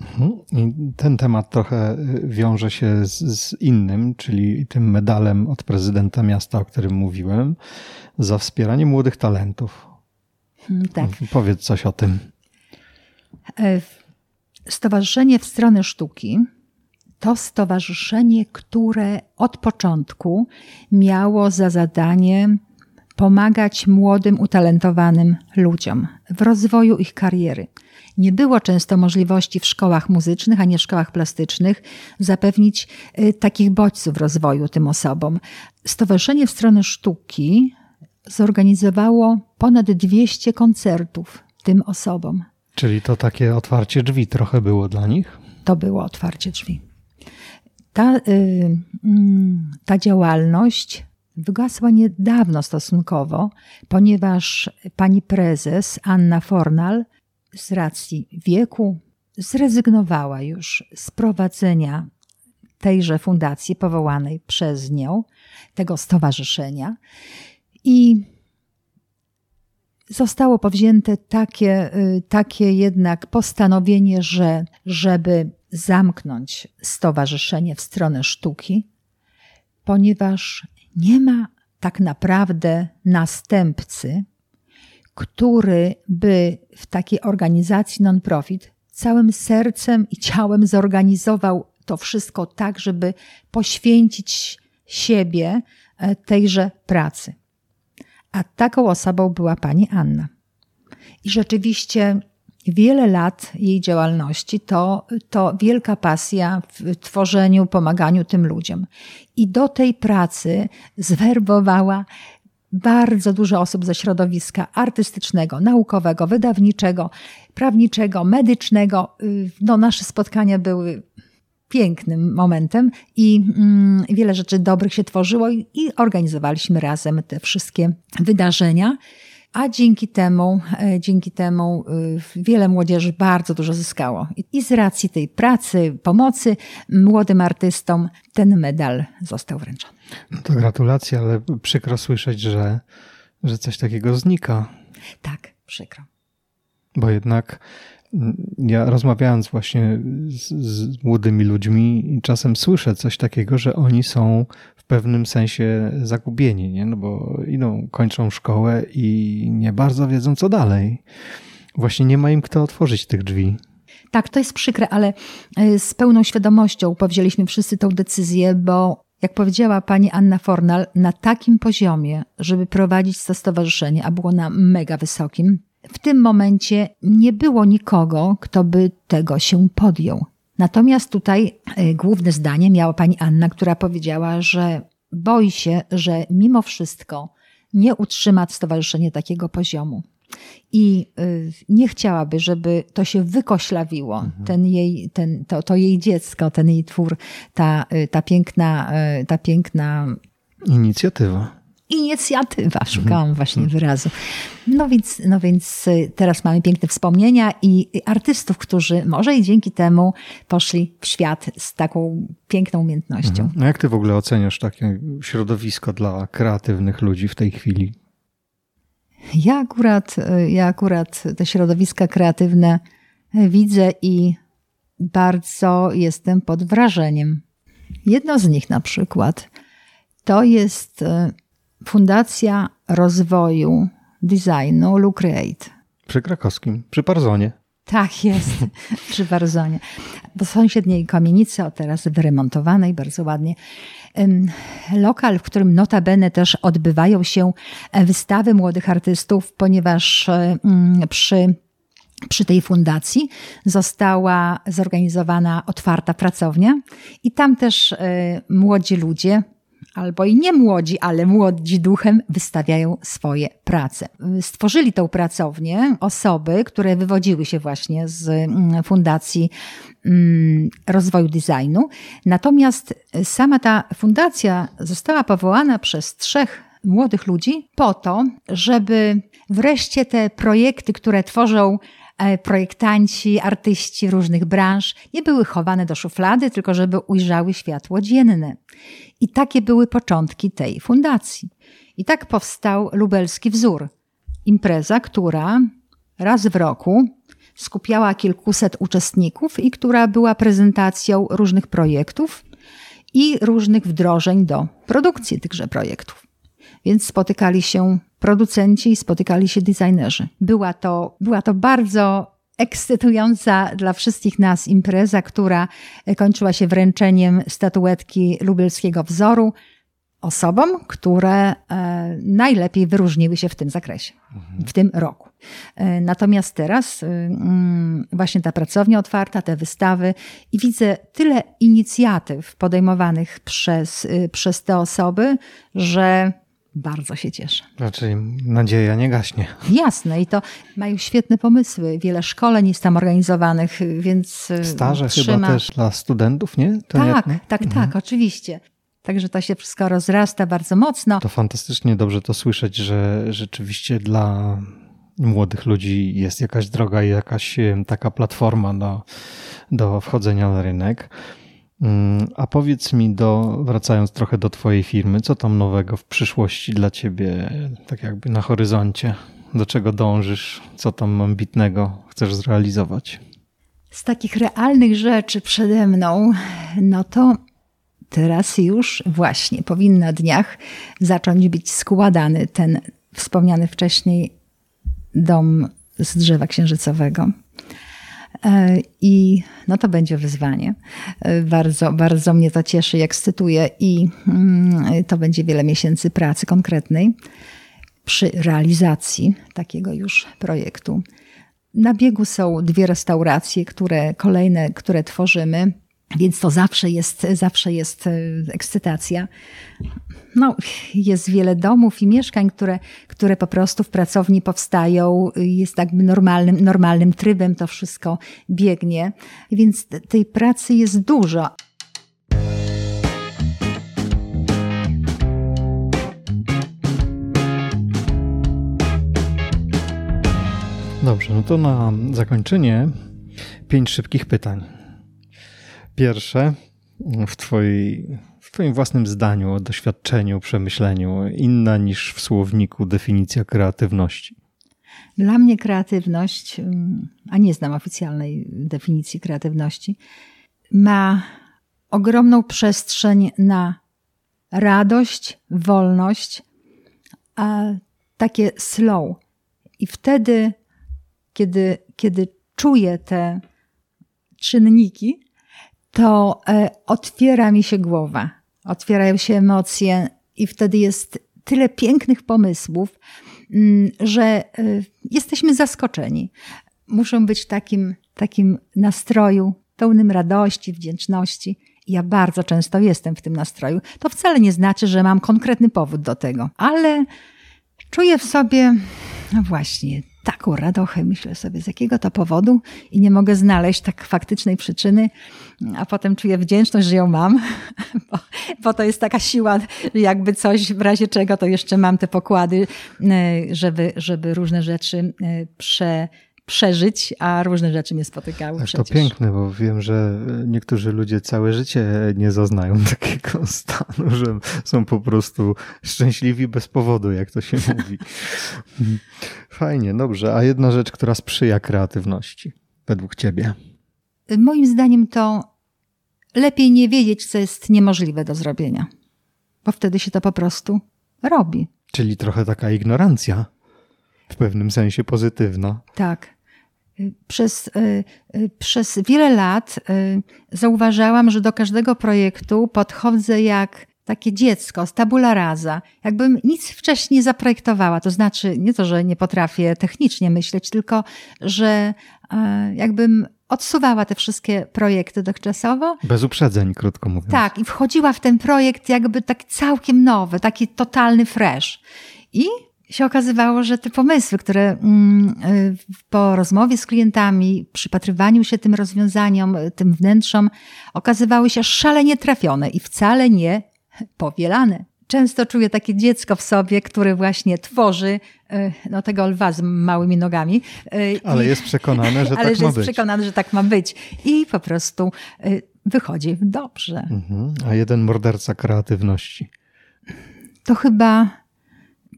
Mhm. Ten temat trochę wiąże się z, z, innym, czyli tym medalem od prezydenta miasta, o którym mówiłem, za wspieranie młodych talentów. Hmm, tak. Powiedz coś o tym. E, Stowarzyszenie w stronę sztuki to stowarzyszenie, które od początku miało za zadanie pomagać młodym, utalentowanym ludziom w rozwoju ich kariery. Nie było często możliwości w szkołach muzycznych, ani w szkołach plastycznych zapewnić y, takich bodźców rozwoju tym osobom. Stowarzyszenie w stronę sztuki zorganizowało ponad 200 koncertów tym osobom. Czyli to takie otwarcie drzwi trochę było dla nich? To było otwarcie drzwi. Ta, y, mm, ta działalność wygasła niedawno stosunkowo, ponieważ pani prezes Anna Fornal z racji wieku zrezygnowała już z prowadzenia tejże fundacji powołanej przez nią, tego stowarzyszenia i zostało powzięte takie, y, takie jednak postanowienie, że żeby zamknąć stowarzyszenie w stronę sztuki, ponieważ nie ma tak naprawdę następcy, który by w takiej organizacji non-profit całym sercem i ciałem zorganizował to wszystko tak, żeby poświęcić siebie e, tejże pracy. A taką osobą była pani Anna. I rzeczywiście wiele lat jej działalności to, to wielka pasja w tworzeniu, pomaganiu tym ludziom. I do tej pracy zwerbowała bardzo dużo osób ze środowiska artystycznego, naukowego, wydawniczego, prawniczego, medycznego. No, nasze spotkania były pięknym momentem i mm, wiele rzeczy dobrych się tworzyło i, i organizowaliśmy razem te wszystkie wydarzenia a dzięki temu, e, dzięki temu e, wiele młodzieży bardzo dużo zyskało. I z racji tej pracy, pomocy młodym artystom ten medal został wręczony. No to gratulacje, ale przykro słyszeć, że, że coś takiego znika. Tak, przykro. Bo jednak ja rozmawiając właśnie z, z, młodymi ludźmi, czasem słyszę coś takiego, że oni są pewnym sensie zagubieni, nie? No bo idą, kończą szkołę i nie bardzo wiedzą, co dalej. Właśnie nie ma im kto otworzyć tych drzwi. Tak, to jest przykre, ale e, z pełną świadomością powzięliśmy wszyscy tą decyzję, bo jak powiedziała pani Anna Fornal, na takim poziomie, żeby prowadzić to stowarzyszenie, a było na mega wysokim, w tym momencie nie było nikogo, kto by tego się podjął. Natomiast tutaj e, główne zdanie miała pani Anna, która powiedziała, że boi się, że mimo wszystko nie utrzyma stowarzyszenie takiego poziomu. I e, nie chciałaby, żeby to się wykoślawiło, mhm. ten jej, ten, to, to jej dziecko, ten jej twór, ta, e, ta piękna, ta piękna inicjatywa inicjatywa, szukałam mhm. właśnie mhm. wyrazu. No więc, no więc y, teraz mamy piękne wspomnienia i artystów, którzy może i dzięki temu poszli w świat z taką piękną umiejętnością. Mhm. No jak ty w ogóle oceniasz takie środowisko dla kreatywnych ludzi w tej chwili? Ja akurat, y, ja akurat te środowiska kreatywne widzę i bardzo jestem pod wrażeniem. Jedno z nich na przykład to jest y, Fundacja Rozwoju Designu Lucreate. Przy krakowskim, przy Parzonie. Tak jest, *laughs* przy Parzonie. W sąsiedniej kamienicy, o teraz wyremontowanej bardzo ładnie. Lokal, w którym notabene też odbywają się e, wystawy młodych artystów, ponieważ e, mm, przy przy tej fundacji została zorganizowana otwarta pracownia i tam też e, młodzi ludzie albo i nie młodzi, ale młodzi duchem wystawiają swoje prace. Stworzyli tą pracownię osoby, które wywodziły się właśnie z mm, Fundacji mm, Rozwoju Designu. Natomiast sama ta fundacja została powołana przez trzech młodych ludzi po to, żeby wreszcie te projekty, które tworzą e, projektanci, artyści różnych branż nie były chowane do szuflady, tylko żeby ujrzały światło dzienne. I takie były początki tej fundacji. I tak powstał lubelski wzór. Impreza, która raz w roku skupiała kilkuset uczestników i która była prezentacją różnych projektów i różnych wdrożeń do produkcji tychże projektów. Więc spotykali się producenci i spotykali się designerzy. Była to, była to bardzo ekscytująca dla wszystkich nas impreza, która kończyła się wręczeniem statuetki lubelskiego wzoru osobom, które e, najlepiej wyróżniły się w tym zakresie, w tym roku. E, natomiast teraz mm, właśnie ta pracownia otwarta, te wystawy i widzę tyle inicjatyw podejmowanych przez, przez te osoby, że bardzo się cieszę. Raczej nadzieja nie gaśnie. Jasne i to mają świetne pomysły. Wiele szkoleń jest tam organizowanych, więc. Y, Staże trzyma... chyba też dla studentów, nie? To tak, nie? tak, mhm. tak, oczywiście. Także to się wszystko rozrasta bardzo mocno. To fantastycznie dobrze to słyszeć, że rzeczywiście dla młodych ludzi jest jakaś droga i jakaś taka platforma do, do wchodzenia na rynek. Mm, a powiedz mi, do, wracając trochę do Twojej firmy, co tam nowego w przyszłości dla Ciebie, tak jakby na horyzoncie? Do czego dążysz? Co tam ambitnego chcesz zrealizować? Z takich realnych rzeczy przede mną, no to teraz już właśnie powinien na dniach zacząć być składany ten wspomniany wcześniej dom z drzewa księżycowego. E, I no to będzie wyzwanie. E, bardzo, bardzo mnie to cieszy, i mm, to będzie wiele miesięcy pracy konkretnej przy realizacji takiego już projektu. Na biegu są dwie restauracje, które kolejne, które tworzymy. Więc to zawsze jest, zawsze jest e, ekscytacja. No, jest wiele domów i mieszkań, które, które po prostu w pracowni powstają. Jest jakby normalnym, normalnym trybem to wszystko biegnie. Więc tej pracy jest dużo. Dobrze, no to na zakończenie pięć szybkich pytań. Pierwsze, w, twojej, Twoim własnym zdaniu doświadczeniu, przemyśleniu, inna niż w słowniku definicja kreatywności? Dla mnie kreatywność, mm, a nie znam oficjalnej definicji kreatywności, ma ogromną przestrzeń na radość, wolność, a takie slow. I wtedy, kiedy, kiedy czuję te czynniki, to e, otwiera mi się głowa, otwierają się emocje i wtedy jest tyle pięknych pomysłów, mm, że e, jesteśmy zaskoczeni. Muszą być w takim, takim nastroju pełnym radości, wdzięczności. Ja bardzo często jestem w tym nastroju. To wcale nie znaczy, że mam konkretny powód do tego, ale czuję w sobie, no właśnie, taką radochę, myślę sobie, z jakiego to powodu i nie mogę znaleźć tak faktycznej przyczyny, a potem czuję wdzięczność, że ją mam, *laughs* bo, bo to jest taka siła, jakby coś w razie czego, to jeszcze mam te pokłady, e, żeby, żeby różne rzeczy e, prze, przeżyć, a różne rzeczy mnie spotykały. Tak, przecież. to piękne, bo wiem, że niektórzy ludzie całe życie nie zaznają *laughs* takiego stanu, że są po prostu szczęśliwi bez powodu, jak to się *laughs* mówi. Fajnie, dobrze. A jedna rzecz, która sprzyja kreatywności, według Ciebie? Moim zdaniem to lepiej nie wiedzieć, co jest niemożliwe do zrobienia, bo wtedy się to po prostu robi. Czyli trochę taka ignorancja. W pewnym sensie pozytywna. Tak. Przez, y, y, przez wiele lat y, zauważałam, że do każdego projektu podchodzę jak takie dziecko z tabula rasa, jakbym nic wcześniej zaprojektowała. To znaczy, nie to, że nie potrafię technicznie myśleć, tylko że jakbym odsuwała te wszystkie projekty dotychczasowo. Bez uprzedzeń, krótko mówiąc. Tak, i wchodziła w ten projekt jakby tak całkiem nowy, taki totalny fresh. I się okazywało, że te pomysły, które mm, y, po rozmowie z klientami, przypatrywaniu się tym rozwiązaniom, y, tym wnętrzom, okazywały się szalenie trafione i wcale nie powielane. Często czuję takie dziecko w sobie, które właśnie tworzy y, no, tego lwa z małymi nogami. Ale I, jest przekonane, że *laughs* tak ma być. Ale jest przekonane, że tak ma być. I po prostu wychodzi dobrze. Mhm. A jeden morderca kreatywności? To chyba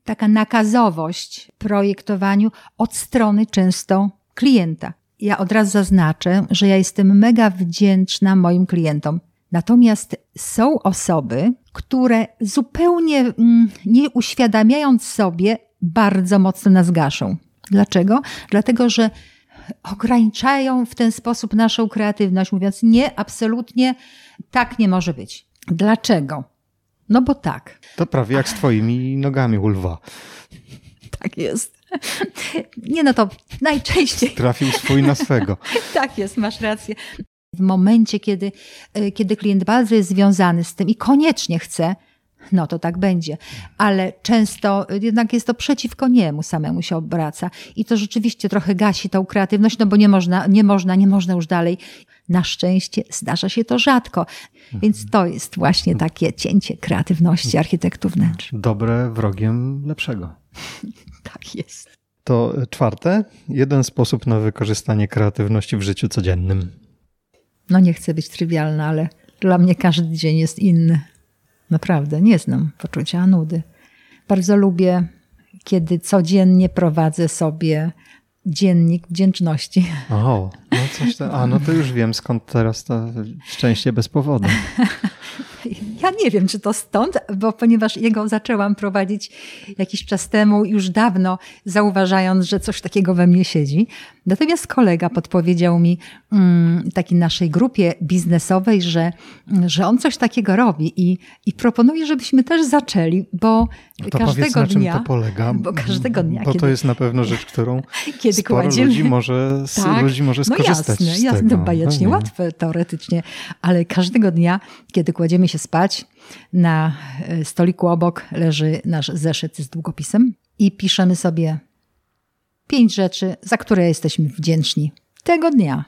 taka nakazowość projektowaniu od strony często klienta. ja od razu zaznaczę, że ja jestem mega wdzięczna moim klientom. Natomiast są osoby, które zupełnie mm, nie uświadamiając sobie, bardzo mocno nas gaszą. Dlaczego? Dlatego, że ograniczają w ten sposób naszą kreatywność, mówiąc nie, absolutnie tak nie może być. Dlaczego? No bo tak. To prawie jak z twoimi nogami u lwa. Tak jest. Nie no to najczęściej. Trafił swój na swego. *laughs* tak jest, masz rację. W momencie, kiedy, y, kiedy klient bardzo jest związany z tym i koniecznie chce, no to tak będzie. Ale często jednak jest to przeciwko niemu samemu się obraca. I to rzeczywiście trochę gasi tą kreatywność, no bo nie można, nie można, nie można już dalej. Na szczęście zdarza się to rzadko. Więc to jest właśnie takie cięcie kreatywności architektów wnętrz. Dobre wrogiem lepszego. *laughs* tak jest. To czwarte, jeden sposób na wykorzystanie kreatywności w życiu codziennym. No nie chcę być trywialna, ale dla mnie każdy dzień jest inny. Naprawdę, nie znam poczucia nudy. Bardzo lubię, kiedy codziennie prowadzę sobie dziennik wdzięczności. O, no coś tam. A no to już wiem skąd teraz to szczęście bez powodu. *laughs* Ja nie wiem, czy to stąd, bo ponieważ jego zaczęłam prowadzić jakiś czas temu, już dawno, zauważając, że coś takiego we mnie siedzi. Natomiast kolega podpowiedział mi mm, takiej naszej grupie biznesowej, że, że on coś takiego robi i, i proponuje, żebyśmy też zaczęli, bo to każdego dnia. Na czym to polega? *laughs* Bo każdego dnia. Bo kiedy, to jest na pewno rzecz, którą *laughs* kiedy sporo kładziemy, ludzi może, tak, ludzi może skorzystać no jasne, z jasne, tego. bajecznie no łatwe teoretycznie, ale każdego dnia, kiedy kładziemy się spać, na e, stoliku obok leży nasz zeszyt z długopisem i piszemy sobie pięć rzeczy, za które jesteśmy wdzięczni tego dnia.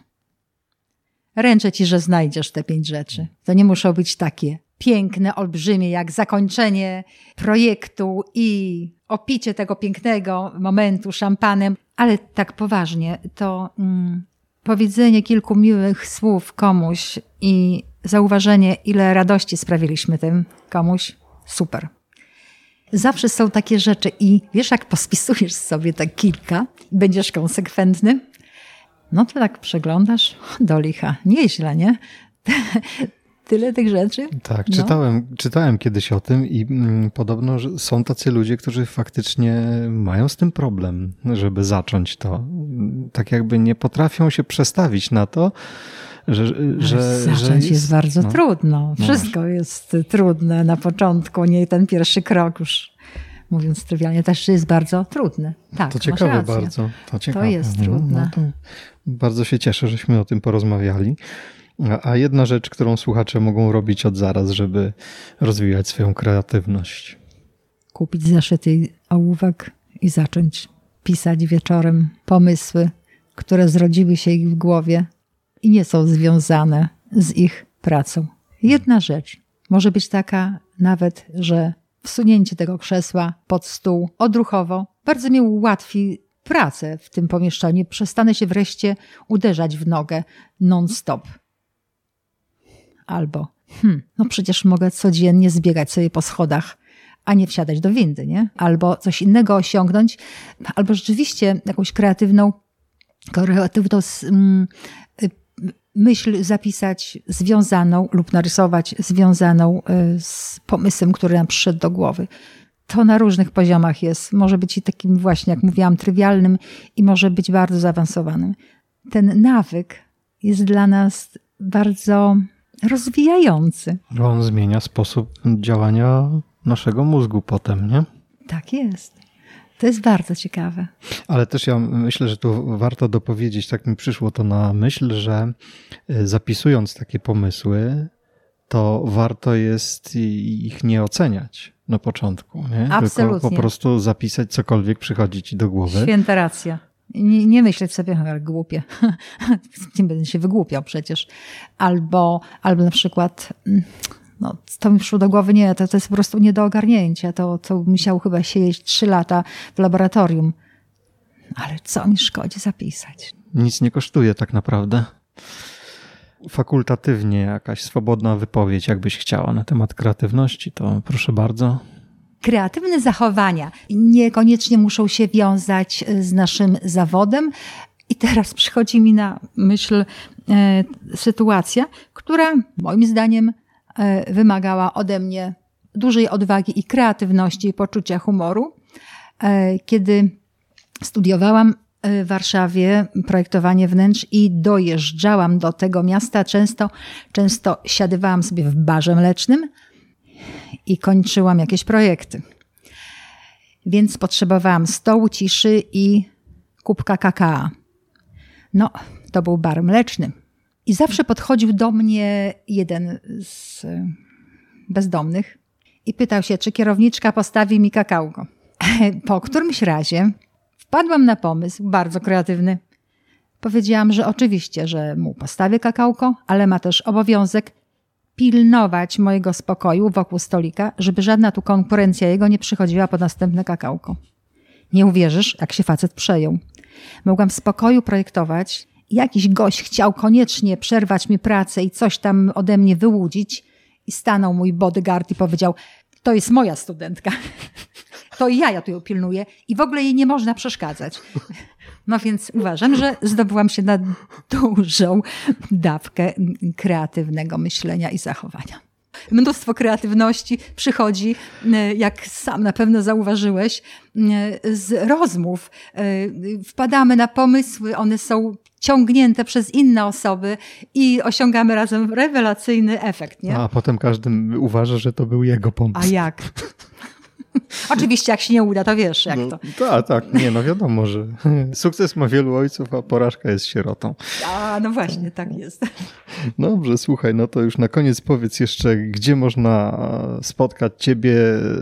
Ręczę ci, że znajdziesz te pięć rzeczy. To nie muszą być takie piękne, olbrzymie, jak zakończenie projektu i opicie tego pięknego momentu szampanem, ale tak poważnie, to mm, powiedzenie kilku miłych słów komuś i zauważenie, ile radości sprawiliśmy tym komuś, super. Zawsze są takie rzeczy i wiesz, jak pospisujesz sobie tak kilka będziesz konsekwentny, no to tak przeglądasz *laughs* do licha. Nieźle, nie? *laughs* Tyle tych rzeczy. Tak, no. czytałem, czytałem kiedyś o tym i mm, podobno że są tacy ludzie, którzy faktycznie mają z tym problem, żeby zacząć to. Tak jakby nie potrafią się przestawić na to, że, że, Zacząć jest, jest, bardzo no. trudno. Wszystko no. jest trudne na początku, nie ten pierwszy krok już. Mówiąc trywialnie, też jest bardzo trudny. Tak, to ciekawe bardzo. To, ciekawe. to jest trudne. No, bardzo się cieszę, żeśmy o tym porozmawiali. A jedna rzecz, którą słuchacze mogą robić od zaraz, żeby rozwijać swoją kreatywność. Kupić zeszyty ołówek i zacząć pisać wieczorem pomysły, które zrodziły się ich w głowie i nie są związane z ich pracą. Jedna rzecz może być taka nawet, że wsunięcie tego krzesła pod stół odruchowo bardzo mi ułatwi pracę w tym pomieszczeniu. Przestanę się wreszcie uderzać w nogę non-stop. Albo, hmm, no przecież mogę codziennie zbiegać sobie po schodach, a nie wsiadać do windy, nie? Albo coś innego osiągnąć, albo rzeczywiście jakąś kreatywną, kreatywną myśl zapisać związaną lub narysować związaną z pomysłem, który nam przyszedł do głowy. To na różnych poziomach jest. Może być i takim właśnie, jak mówiłam, trywialnym i może być bardzo zaawansowanym. Ten nawyk jest dla nas bardzo rozwijający. On zmienia sposób działania naszego mózgu potem, nie? Tak jest. To jest bardzo ciekawe. Ale też ja myślę, że tu warto dopowiedzieć, tak mi przyszło to na myśl, że e, zapisując takie pomysły, to warto jest ich nie oceniać na początku. Nie? Absolutnie. Tylko po prostu zapisać cokolwiek przychodzi ci do głowy. Święta racja. Nie, nie myśleć sobie, ale głupie. *laughs* nie będę się wygłupiał przecież. Albo, albo na przykład mm, no, to mi przyszło do głowy, nie, to, to jest po prostu nie do ogarnięcia. To, to musiał chyba siedzieć trzy lata w laboratorium. Ale co mi szkodzi zapisać? Nic nie kosztuje tak naprawdę. Fakultatywnie jakaś swobodna wypowiedź, jakbyś chciała na temat kreatywności, to proszę bardzo. Kreatywne zachowania niekoniecznie muszą się wiązać z naszym zawodem, I teraz przychodzi mi na myśl e, sytuacja, która moim zdaniem e, wymagała ode mnie dużej odwagi i kreatywności i poczucia humoru. E, kiedy studiowałam w Warszawie projektowanie wnętrz i dojeżdżałam do tego miasta. Często, często siadywałam sobie w barze mlecznym i kończyłam jakieś projekty. Więc potrzebowałam stołu ciszy i kubka kakao. No, to był bar mleczny. I zawsze podchodził do mnie jeden z bezdomnych i pytał się, czy kierowniczka postawi mi kakałko. *laughs* Po którymś razie wpadłam na pomysł, bardzo kreatywny. Powiedziałam, że oczywiście, że mu postawię kakałko, ale ma też obowiązek pilnować mojego spokoju wokół stolika, żeby żadna tu konkurencja jego nie przychodziła po następne kakałko. Nie uwierzysz, jak się facet przejął. Mogłam w spokoju projektować. Jakiś gość chciał koniecznie przerwać mi pracę i coś tam ode mnie wyłudzić. I stanął mój bodyguard i powiedział: To jest moja studentka. *laughs* To ja, ja tu ją pilnuję i w ogóle jej nie można przeszkadzać. No więc uważam, że zdobyłam się na dużą dawkę kreatywnego myślenia i zachowania. Mnóstwo kreatywności przychodzi, e, jak sam na pewno zauważyłeś, e, z rozmów. E, wpadamy na pomysły, one są ciągnięte przez inne osoby i osiągamy razem rewelacyjny efekt. Nie? A potem każdy uważa, że to był jego pomysł. A jak? *laughs* Oczywiście, jak się nie uda, to wiesz, jak no, to. Tak, tak, nie, no wiadomo, że *laughs* sukces ma wielu ojców, a porażka jest sierotą. A, no właśnie, tak jest. *laughs* Dobrze, słuchaj, no to już na koniec powiedz jeszcze, gdzie można spotkać Ciebie,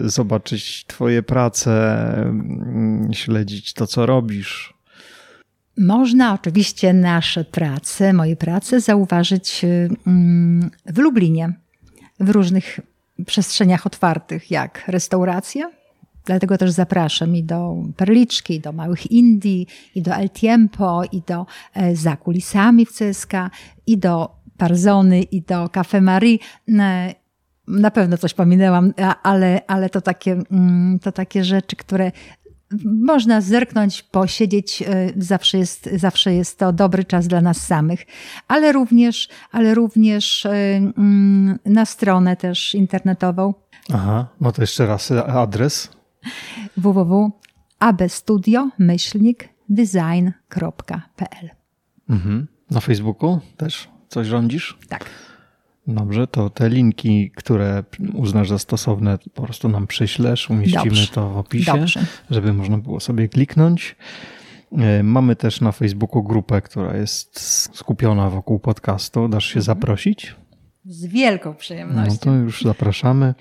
zobaczyć Twoje prace, mm, śledzić to, co robisz. Można oczywiście nasze prace, moje prace zauważyć mm, w Lublinie, w różnych przestrzeniach otwartych, jak restauracja. Dlatego też zapraszam i do Perliczki, i do Małych Indii, i do El Tiempo, i do e, Za kulisami w CSK, i do Parzony, i do Cafe Marie. E, na pewno coś pominęłam, ale, ale to, takie, mm, to takie rzeczy, które można zerknąć, posiedzieć, e, zawsze jest, zawsze jest to dobry czas dla nas samych, ale również, ale również e, mm, na stronę też internetową. Aha, no to jeszcze raz adres. www.abestudio-design.pl mhm. Na Facebooku też coś rządzisz? Tak. Dobrze, to te linki, które uznasz za stosowne, po prostu nam przyślesz, umieścimy Dobrze. to w opisie, Dobrze. żeby można było sobie kliknąć. E, mamy też na Facebooku grupę, która jest skupiona wokół podcastu. Dasz się mhm. zaprosić? Z wielką przyjemnością. No to już zapraszamy.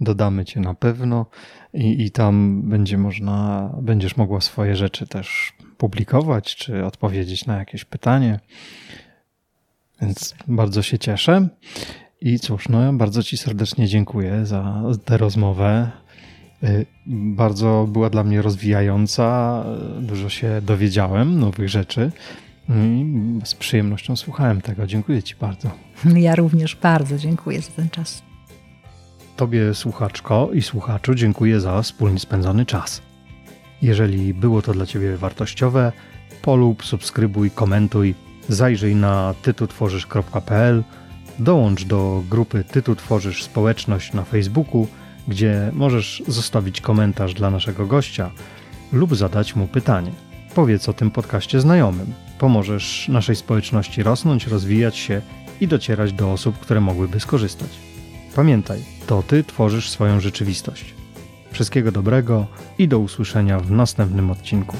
Dodamy cię na pewno i, i tam będzie można, będziesz mogła swoje rzeczy też publikować, czy odpowiedzieć na jakieś pytanie. Więc bardzo się cieszę. I cóż, no, bardzo Ci serdecznie dziękuję za tę rozmowę. Y, bardzo była dla mnie rozwijająca, dużo się dowiedziałem, nowych rzeczy. I z przyjemnością słuchałem tego. Dziękuję Ci bardzo. Ja również bardzo dziękuję za ten czas. Tobie, słuchaczko i słuchaczu, dziękuję za wspólnie spędzony czas. Jeżeli było to dla Ciebie wartościowe, polub, subskrybuj, komentuj Zajrzyj na tytutworzysz.pl, dołącz do grupy Tytu Tworzysz Społeczność na Facebooku, gdzie możesz zostawić komentarz dla naszego gościa lub zadać mu pytanie. Powiedz o tym podcaście znajomym. Pomożesz naszej społeczności rosnąć, rozwijać się i docierać do osób, które mogłyby skorzystać. Pamiętaj, to Ty tworzysz swoją rzeczywistość. Wszystkiego dobrego i do usłyszenia w następnym odcinku.